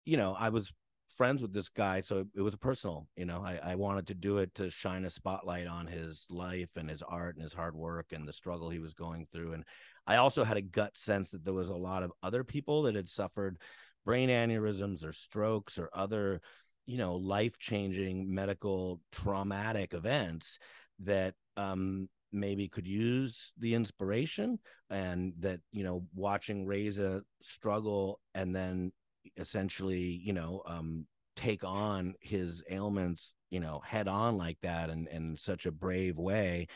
you know I was friends with this guy, so it was personal. You know, I, I wanted to do it to shine a spotlight on his life and his art and his hard work and the struggle he was going through. And I also had a gut sense that there was a lot of other people that had suffered brain aneurysms or strokes or other, you know, life changing medical traumatic events that um, maybe could use the inspiration and that you know watching Razah struggle and then essentially, you know, um, take on his ailments, you know, head on like that and in such a brave way.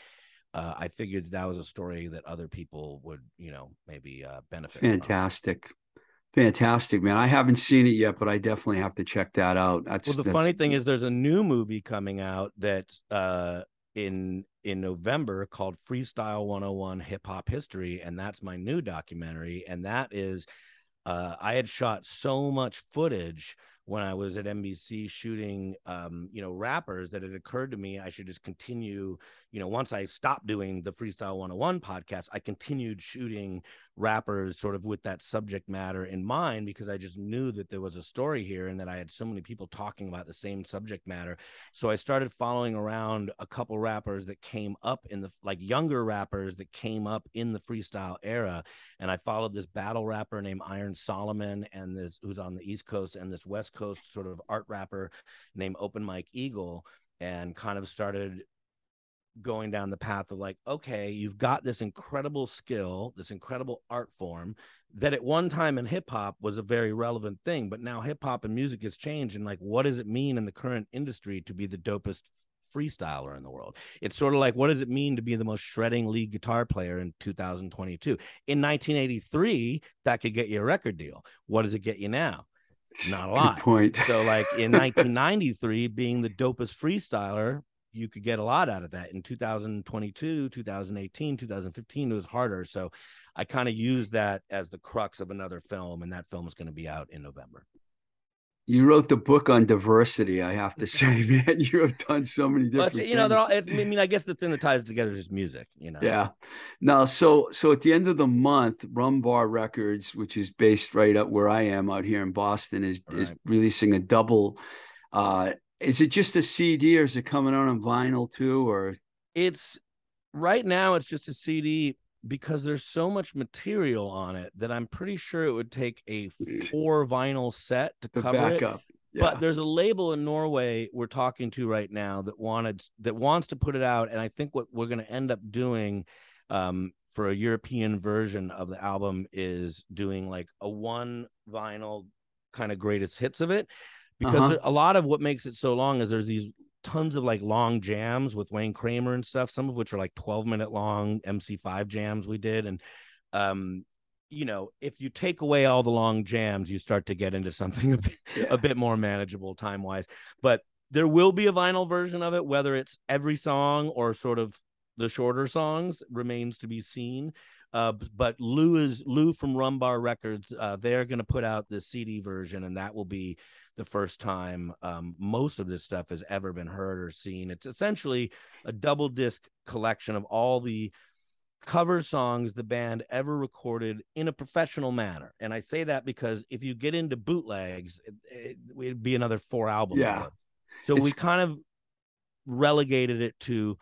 Uh, I figured that, that was a story that other people would, you know, maybe uh, benefit. Fantastic. From. Fantastic, man. I haven't seen it yet, but I definitely have to check that out. That's well. The that's... funny thing is, there's a new movie coming out that uh, in in November called Freestyle 101 Hip Hop History, and that's my new documentary. And that is, uh, I had shot so much footage when I was at NBC shooting, um, you know, rappers that it occurred to me I should just continue. You know, once I stopped doing the Freestyle 101 podcast, I continued shooting rappers sort of with that subject matter in mind because I just knew that there was a story here and that I had so many people talking about the same subject matter. So I started following around a couple rappers that came up in the like younger rappers that came up in the freestyle era. And I followed this battle rapper named Iron Solomon and this who's on the East Coast and this West Coast sort of art rapper named Open Mike Eagle and kind of started going down the path of like, okay, you've got this incredible skill, this incredible art form that at one time in hip hop was a very relevant thing, but now hip hop and music has changed. And like, what does it mean in the current industry to be the dopest freestyler in the world? It's sort of like, what does it mean to be the most shredding lead guitar player in 2022? In 1983, that could get you a record deal. What does it get you now? Not a lot. Good point. So, like in 1993, being the dopest freestyler you could get a lot out of that in 2022 2018 2015 it was harder so i kind of used that as the crux of another film and that film is going to be out in november you wrote the book on diversity i have to say man you have done so many different you know they're all, i mean i guess the thing that ties together is just music you know yeah now so so at the end of the month rumbar records which is based right up where i am out here in boston is right. is releasing a double uh is it just a CD or is it coming out on vinyl too? Or it's right now it's just a CD because there's so much material on it that I'm pretty sure it would take a four vinyl set to cover it. Yeah. But there's a label in Norway we're talking to right now that wanted that wants to put it out, and I think what we're going to end up doing um, for a European version of the album is doing like a one vinyl kind of greatest hits of it because uh-huh. a lot of what makes it so long is there's these tons of like long jams with Wayne Kramer and stuff, some of which are like 12 minute long MC5 jams we did. And, um, you know, if you take away all the long jams, you start to get into something a bit, yeah. a bit more manageable time wise. But there will be a vinyl version of it, whether it's every song or sort of the shorter songs remains to be seen. Uh, but Lou is Lou from Rumbar Records. Uh, they're going to put out the CD version, and that will be the first time um, most of this stuff has ever been heard or seen. It's essentially a double disc collection of all the cover songs the band ever recorded in a professional manner. And I say that because if you get into bootlegs, it, it, would be another four albums. Yeah. So it's... we kind of relegated it to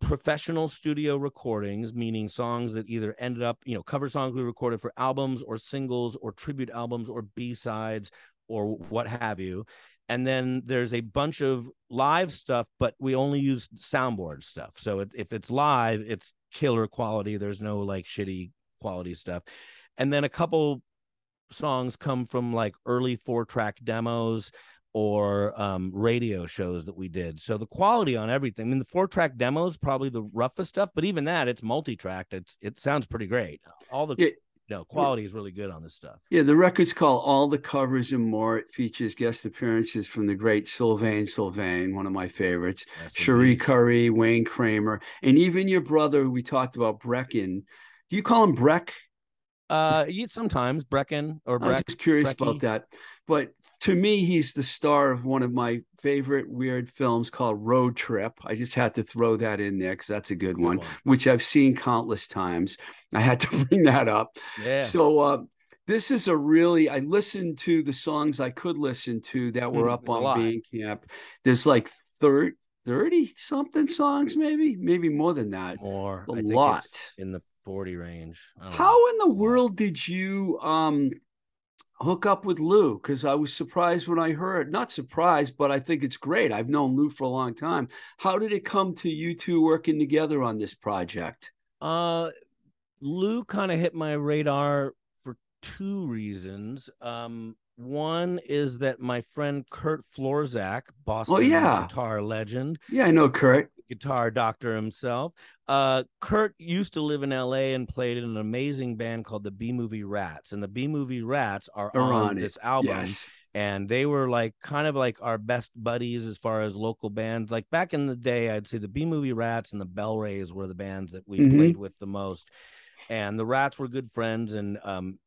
professional studio recordings, meaning songs that either ended up, you know, cover songs we recorded for albums or singles or tribute albums or B sides or what have you. And then there's a bunch of live stuff, but we only use soundboard stuff. So it, if it's live, it's killer quality. There's no like shitty quality stuff. And then a couple songs come from like early four track demos or um, radio shows that we did. So the quality on everything. I mean, the four track demos probably the roughest stuff, but even that, it's multi tracked. It's it sounds pretty great. All the yeah, no quality is really good on this stuff. Yeah, the record's called All the Covers and More. It features guest appearances from the great Sylvain Sylvain, one of my favorites, yes, Cherie Currie, Wayne Kramer, and even your brother we talked about, Breckin. Do you call him Breck? Uh, sometimes Breckin or Breck. I'm just curious Brecky. about that. But to me, he's the star of one of my favorite weird films called Road Trip. I just had to throw that in there because that's a good, good one, one, which I've seen countless times. I had to bring that up. Yeah. So uh, this is a really I listened to the songs I could listen to that were mm, up on Bandcamp. There's like 30, 30 something songs, maybe, maybe more than that. More. A lot. in the 40 range. How know. in the world did you um hook up with Lou because I was surprised when I heard, not surprised, but I think it's great. I've known Lou for a long time. How did it come to you two working together on this project? Uh, Lou kind of hit my radar for two reasons. Um, one is that my friend Kurt Florzak, Boston Oh, yeah. guitar legend, Yeah, I know Kurt. guitar doctor himself. Uh, Kurt used to live in LA and played in an amazing band called the B Movie Rats, and the B Movie Rats are Are on, on this album. Yes. And they were like kind of like our best buddies as far as local bands. Like back in the day, I'd say the B Movie Rats and the Bell Rays were the bands that we Mhm. played with the most. And the Rats were good friends, and um,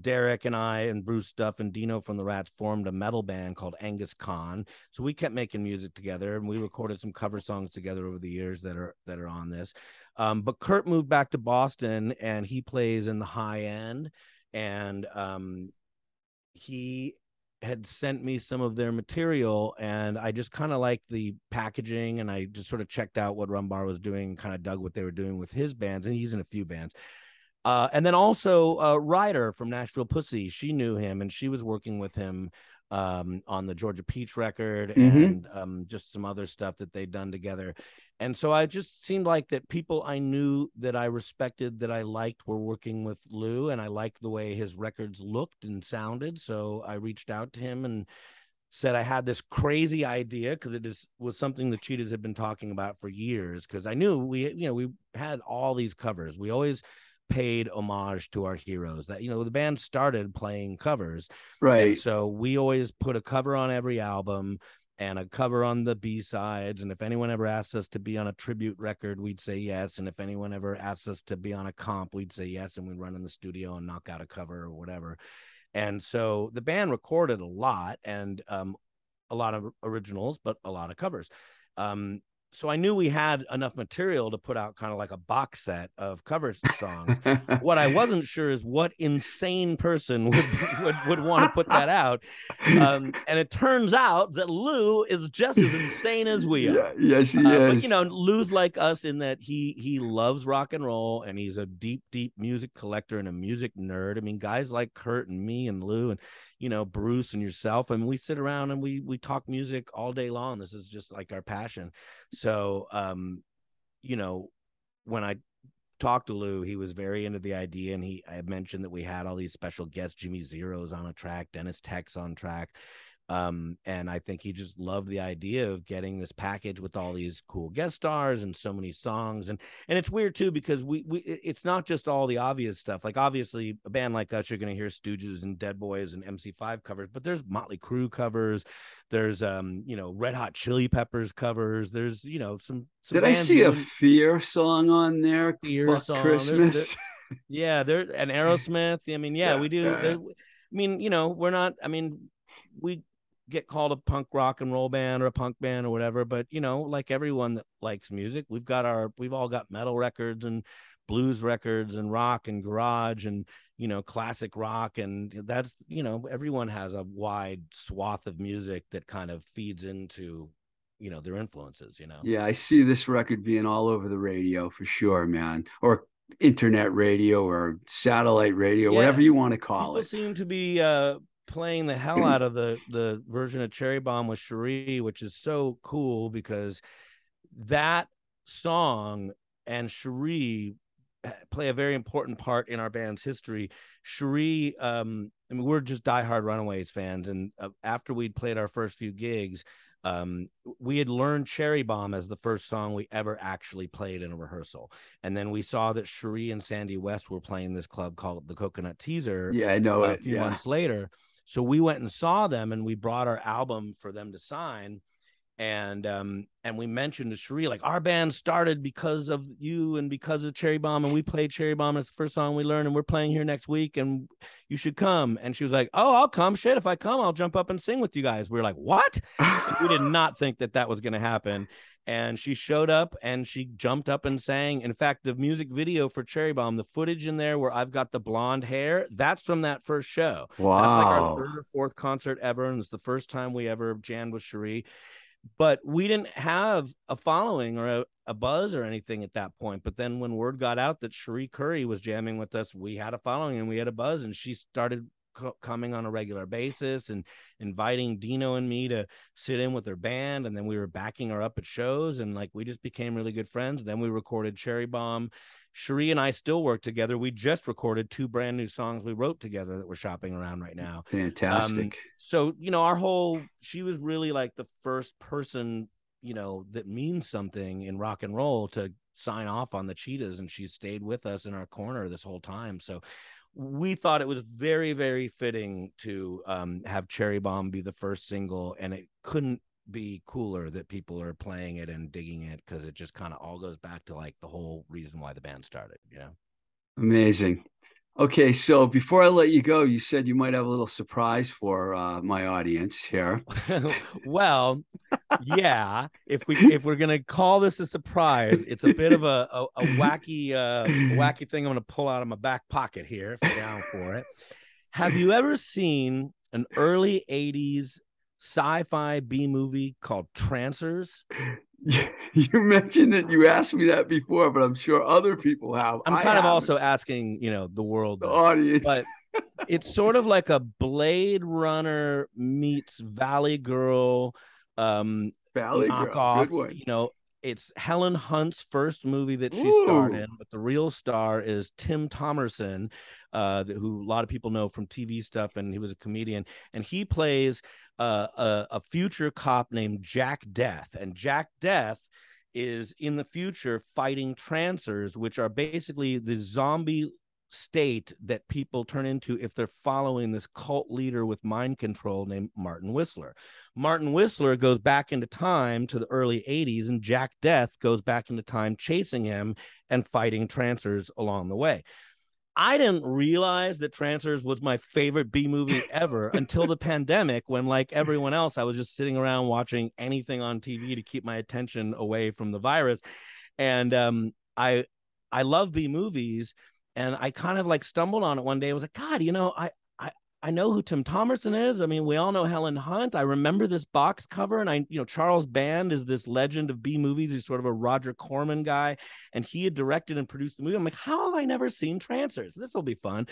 Derek and I and Bruce Duff and Dino from the Rats formed a metal band called Angus Khan. So we kept making music together and we recorded some cover songs together over the years that are that are on this. Um, but Kurt moved back to Boston and he plays in the high end and um, he had sent me some of their material and I just kind of liked the packaging and I just sort of checked out what Rumbar was doing, kind of dug what they were doing with his bands and he's in a few bands. Uh, and then also uh, Ruyter from Nashville Pussy, she knew him and she was working with him um, on the Georgia Peach record Mhm. and um, just some other stuff that they'd done together. And so I just seemed like that people I knew that I respected, that I liked, were working with Lou, and I liked the way his records looked and sounded. So I reached out to him and said I had this crazy idea because it is was something the Cheetahs had been talking about for years. Because I knew we, you know, we had all these covers. We always paid homage to our heroes. That you know, the band started playing covers, Right. and so we always put a cover on every album and a cover on the B sides. And if anyone ever asked us to be on a tribute record, we'd say yes. And if anyone ever asked us to be on a comp, we'd say yes. And we'd run in the studio and knock out a cover or whatever. And so the band recorded a lot and um, a lot of originals, but a lot of covers. Um, so I knew we had enough material to put out kind of like a box set of cover songs what I wasn't sure is what insane person would would, would want to put that out. Um, and it turns out that Lou is just as insane as we are. Yeah, yes, he Uh, is. but you know, Lou's like us in that he he loves rock and roll and he's a deep, deep music collector and a music nerd. I mean, guys like Kurt and me and Lou and you know Bruce and yourself, and we sit around and we we talk music all day long. This is just like our passion. So, um, you know, when I talked to Lou, he was very into the idea, and he I mentioned that we had all these special guests, Jimmy Zeros on a track, Deniz Tek's on track, um, and I think he just loved the idea of getting this package with all these cool guest stars and so many songs, and and it's weird too because we we it's not just all the obvious stuff. Like obviously, a band like us, you're going to hear Stooges and Dead Boys and MC5 covers, but there's Motley Crue covers, there's um you know Red Hot Chili Peppers covers, there's you know some. some Did I see a Fear song on there? Fear song. There's- there- Christmas. yeah, there and Aerosmith. I mean, yeah, Yeah, we do. yeah, there- yeah. I mean, you know, we're not. I mean, we get called a punk rock and roll band or a punk band or whatever, but you know, like everyone that likes music, we've got our. We've all got metal records and blues records and rock and garage and you know classic rock and that's you know everyone has a wide swath of music that kind of feeds into you know their influences you know Yeah, I see this record being all over the radio for sure, man. Or internet radio or satellite radio, Yeah. whatever you want to call people it. seem to be uh playing the hell out of the the version of cherry bomb with cherie which is so cool because that song and cherie play a very important part in our band's history cherie um i mean we're just diehard runaways fans and uh, after we'd played our first few gigs um, we had learned Cherry Bomb as the first song we ever actually played in a rehearsal. And then we saw that Cherie and Sandy West were playing this club called the Coconut Teaser Yeah, I know a it. few Yeah. months later. So we went and saw them and we brought our album for them to sign. And um and we mentioned to Cherie, like our band started because of you and because of Cherry Bomb, and we played Cherry Bomb. It's the first song we learned, and we're playing here next week, and you should come. And she was like, Oh, I'll come. Shit, if I come, I'll jump up and sing with you guys. We were like, What? We did not think that that was going to happen. And she showed up and she jumped up and sang. In fact, the music video for Cherry Bomb, the footage in there where I've got the blonde hair, that's from that first show. Wow. That's like our third or fourth concert ever. And it's the first time we ever jammed with Cherie. But we didn't have a following or a, a buzz or anything at that point. But then when word got out that Cherie Currie was jamming with us, we had a following and we had a buzz. And she started co- coming on a regular basis and inviting Dino and me to sit in with their band. And then we were backing her up at shows. And like we just became really good friends. Then we recorded Cherry Bomb. Cherie and I still work together. We just recorded two brand new songs we wrote together that we're shopping around right now. Fantastic. Um, so, you know, our whole, she was really like the first person, you know, that means something in rock and roll to sign off on the Cheetahs. And she stayed with us in our corner this whole time. So, we thought it was very, very fitting to um, have Cherry Bomb be the first single, and it couldn't be cooler that people are playing it and digging it because it just kind of all goes back to like the whole reason why the band started, you know? Amazing. Okay, so before I let you go, you said you might have a little surprise for uh, my audience here. well, yeah. If we if we're gonna call this a surprise, it's a bit of a a, a wacky uh, wacky thing. I'm gonna pull out of my back pocket here if you're down for it. Have you ever seen an early '80s sci-fi B movie called Trancers? you mentioned that you asked me that before, but I'm sure other people have. I'm kind I of haven't. also asking, you know, the world, the audience. But it's sort of like a Blade Runner meets Valley Girl, um, Valley knockoff. Girl. You know, it's Helen Hunt's first movie that she Ooh. starred in, but the real star is Tim Thomerson, uh, who a lot of people know from TV stuff, and he was a comedian, and he plays uh, a, a future cop named Jack Death, and Jack Death is in the future fighting trancers, which are basically the zombie state that people turn into if they're following this cult leader with mind control named Martin Whistler. Martin Whistler goes back into time to the early 80s, and Jack Death goes back into time chasing him and fighting trancers along the way. I didn't realize that Trancers was my favorite B movie ever until the pandemic, when, like everyone else, I was just sitting around watching anything on TV to keep my attention away from the virus. And um, I I love B movies, and I kind of like stumbled on it one day. I was like, God, you know, I I I know who Tim Thomerson is. I mean, we all know Helen Hunt. I remember this box cover, and I, you know, Charles Band is this legend of B movies. He's sort of a Roger Corman guy, and he had directed and produced the movie. I'm like, how have I never seen Trancers? This will be fun.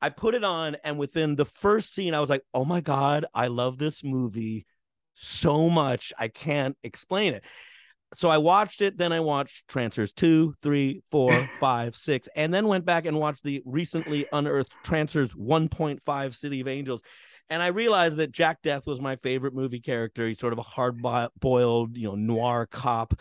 I put it on, and within the first scene, I was like, oh my God, I love this movie so much. I can't explain it so I watched it. Then I watched Trancers two, three, four, five, six, and then went back and watched the recently unearthed Trancers 1.5 City of Angels. And I realized that Jack Death was my favorite movie character. He's sort of a hard boiled, you know, noir cop.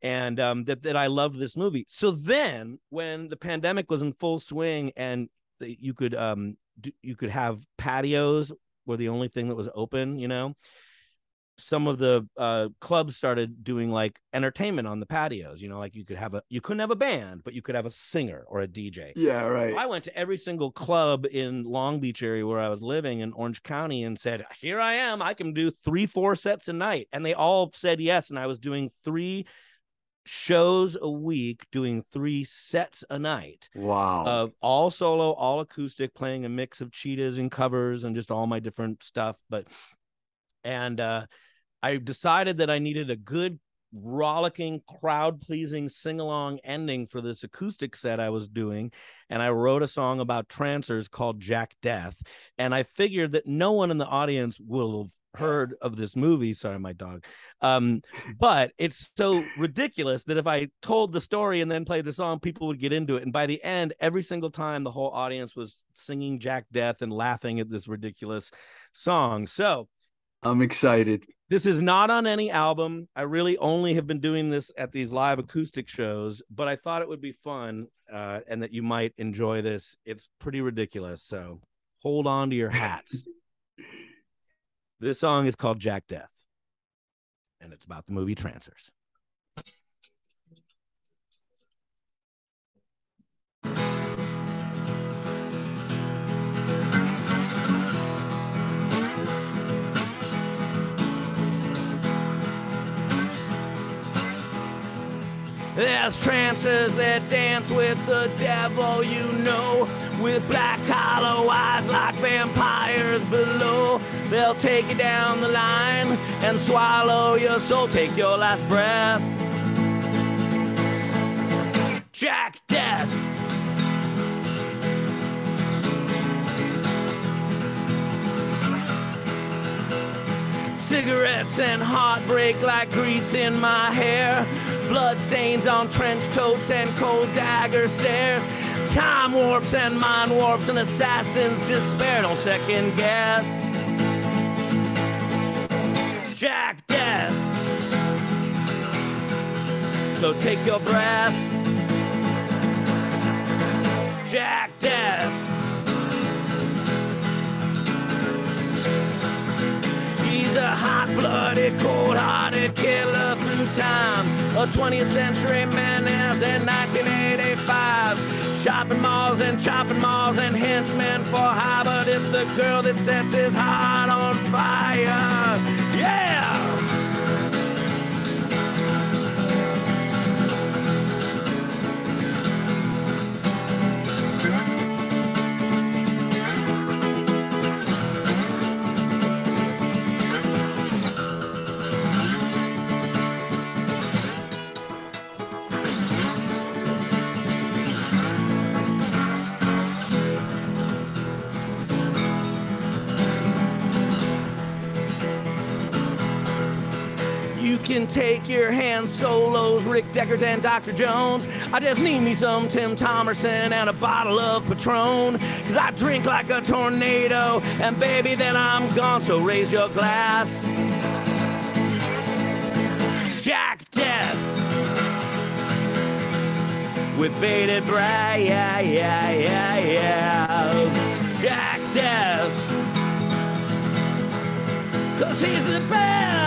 And um, that, that I loved this movie. So then, when the pandemic was in full swing and you could um, you could have patios were the only thing that was open, you know, some of the uh, clubs started doing like entertainment on the patios. You know, like you could have a you couldn't have a band, but you could have a singer or a DJ. Yeah, right. I went to every single club in Long Beach area where I was living in Orange County and said, "Here I am. I can do three, four sets a night," and they all said yes. And I was doing three shows a week doing three sets a night wow of all solo all acoustic playing a mix of cheetahs and covers and just all my different stuff but and uh, I decided that I needed a good, rollicking, crowd pleasing sing along ending for this acoustic set I was doing. And I wrote a song about trancers called Jack Death. And I figured that no one in the audience will have heard of this movie. Sorry, my dog. Um, but it's so ridiculous that if I told the story and then played the song, people would get into it. And by the end, every single time the whole audience was singing Jack Death and laughing at this ridiculous song. So I'm excited. This is not on any album. I really only have been doing this at these live acoustic shows, but I thought it would be fun uh, and that you might enjoy this. It's pretty ridiculous. So hold on to your hats. this song is called Jack Death, and it's about the movie Trancers. There's trancers that dance with the devil, you know, with black hollow eyes like vampires below. They'll take you down the line and swallow your soul, take your last breath. Jack Death. Cigarettes and heartbreak like grease in my hair. Blood stains on trench coats and cold dagger stares. Time warps and mind warps and assassins despair. Don't second guess. Jack Death. So take your breath. Jack Death. He's a hot-blooded, cold-hearted killer through time. A 20th century menace in 1985. Shopping malls and chopping malls and henchmen for hire, but it's the girl that sets his heart on fire. Yeah! Can take your Han Solos, Rick Deckard and Dr. Jones. I just need me some Tim Thomerson and a bottle of Patron. Cause I drink like a tornado, and baby, then I'm gone. So raise your glass. Jack Death. With bated breath, yeah, yeah, yeah, yeah. Jack Death. Cause he's the best.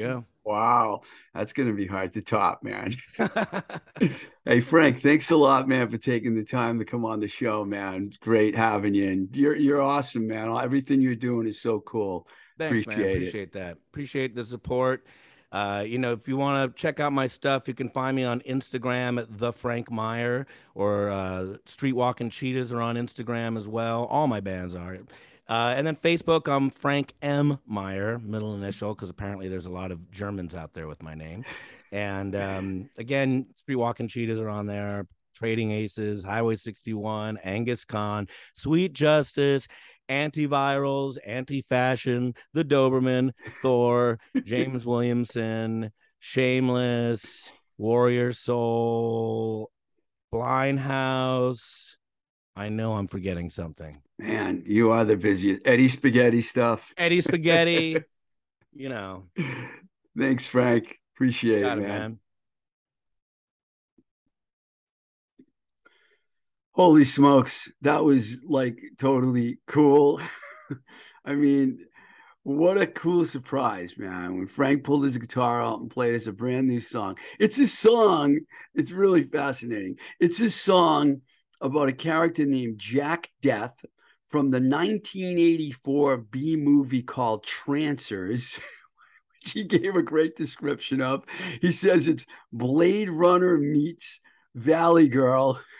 Go. Wow, that's going to be hard to top, man. hey, Frank, thanks a lot, man, for taking the time to come on the show, man. Great having you, and you're you're awesome, man. Everything you're doing is so cool. Thanks, Appreciate man. it. Appreciate that. Appreciate the support. Uh, you know, if you want to check out my stuff, you can find me on Instagram at the Frank Meyer or uh, Street Walking Cheetahs are on Instagram as well. All my bands are. Uh, and then Facebook, I'm Frank M. Meyer, middle initial, because apparently there's a lot of Germans out there with my name. And um, again, Street Walking Cheetahs are on there. Trading Aces, Highway 61, Angus Khan, Sweet Justice, Antivirals, Anti Fashion, The Doberman, Thor, James Williamson, Shameless, Warrior Soul, Blind House. I know I'm forgetting something. Man, you are the busiest. Eddie Spaghetti stuff. Eddie Spaghetti, you know. Thanks, Frank. Appreciate it, man. man. Holy smokes, that was like totally cool. I mean, what a cool surprise, man. When Frank pulled his guitar out and played us a brand new song. It's a song, it's really fascinating. It's a song about a character named Jack Death from the 1984 B movie called Trancers. which He gave a great description of. He says it's Blade Runner meets Valley Girl.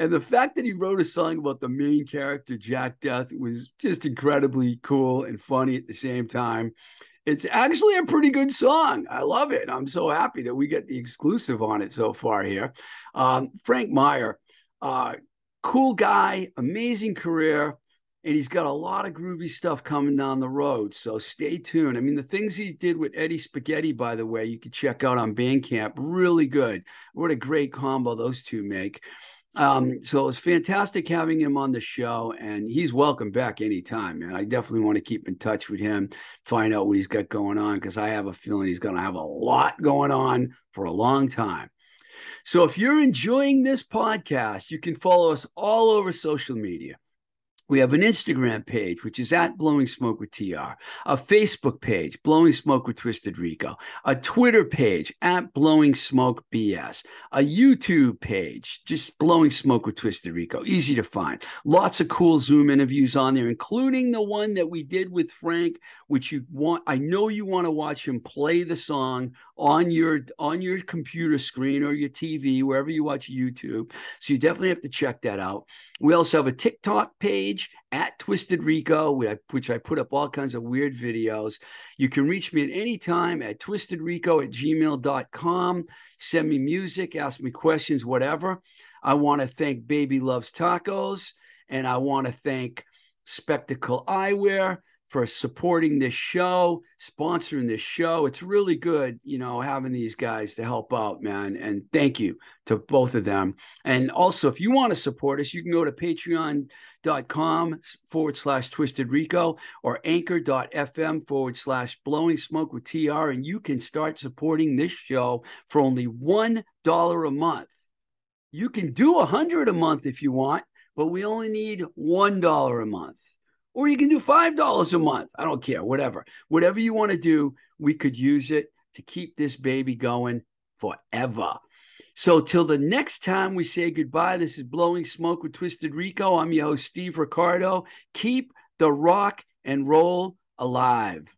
And the fact that he wrote a song about the main character, Jack Death, was just incredibly cool and funny at the same time. It's actually a pretty good song. I love it. I'm so happy that we get the exclusive on it so far here. Um, Frank Meyer, uh, cool guy, amazing career, and he's got a lot of groovy stuff coming down the road. So stay tuned. I mean, the things he did with Eddie Spaghetti, by the way, you can check out on Bandcamp. Really good. What a great combo those two make. Um, so it was fantastic having him on the show, and he's welcome back anytime, man. I definitely want to keep in touch with him, find out what he's got going on, because I have a feeling he's going to have a lot going on for a long time. So if you're enjoying this podcast, you can follow us all over social media. We have an Instagram page, which is at Blowing Smoke with TR, a Facebook page, Blowing Smoke with Twisted Rico, a Twitter page at Blowing Smoke BS, a YouTube page, just Blowing Smoke with Twisted Rico, easy to find. Lots of cool Zoom interviews on there, including the one that we did with Frank, which you want. I know you want to watch him play the song on your on your computer screen or your TV, wherever you watch YouTube. So you definitely have to check that out. We also have a TikTok page at Twisted Rico, which I put up all kinds of weird videos. You can reach me at any time at twistedrico at gmail.com. Send me music, ask me questions, whatever. I want to thank Baby Loves Tacos and I want to thank Spectacle Eyewear for supporting this show, sponsoring this show. It's really good, you know, having these guys to help out, man. And thank you to both of them. And also, if you want to support us, you can go to patreon.com forward slash twisted rico or anchor.fm forward slash blowing smoke with TR. And you can start supporting this show for only $1 a month. You can do a hundred a month if you want, but we only need $1 a month or you can do $5 a month. I don't care, whatever. Whatever you want to do, we could use it to keep this baby going forever. So, till the next time we say goodbye, this is Blowing Smoke with Twisted Rico. I'm your host, Steve Ricardo. Keep the rock and roll alive.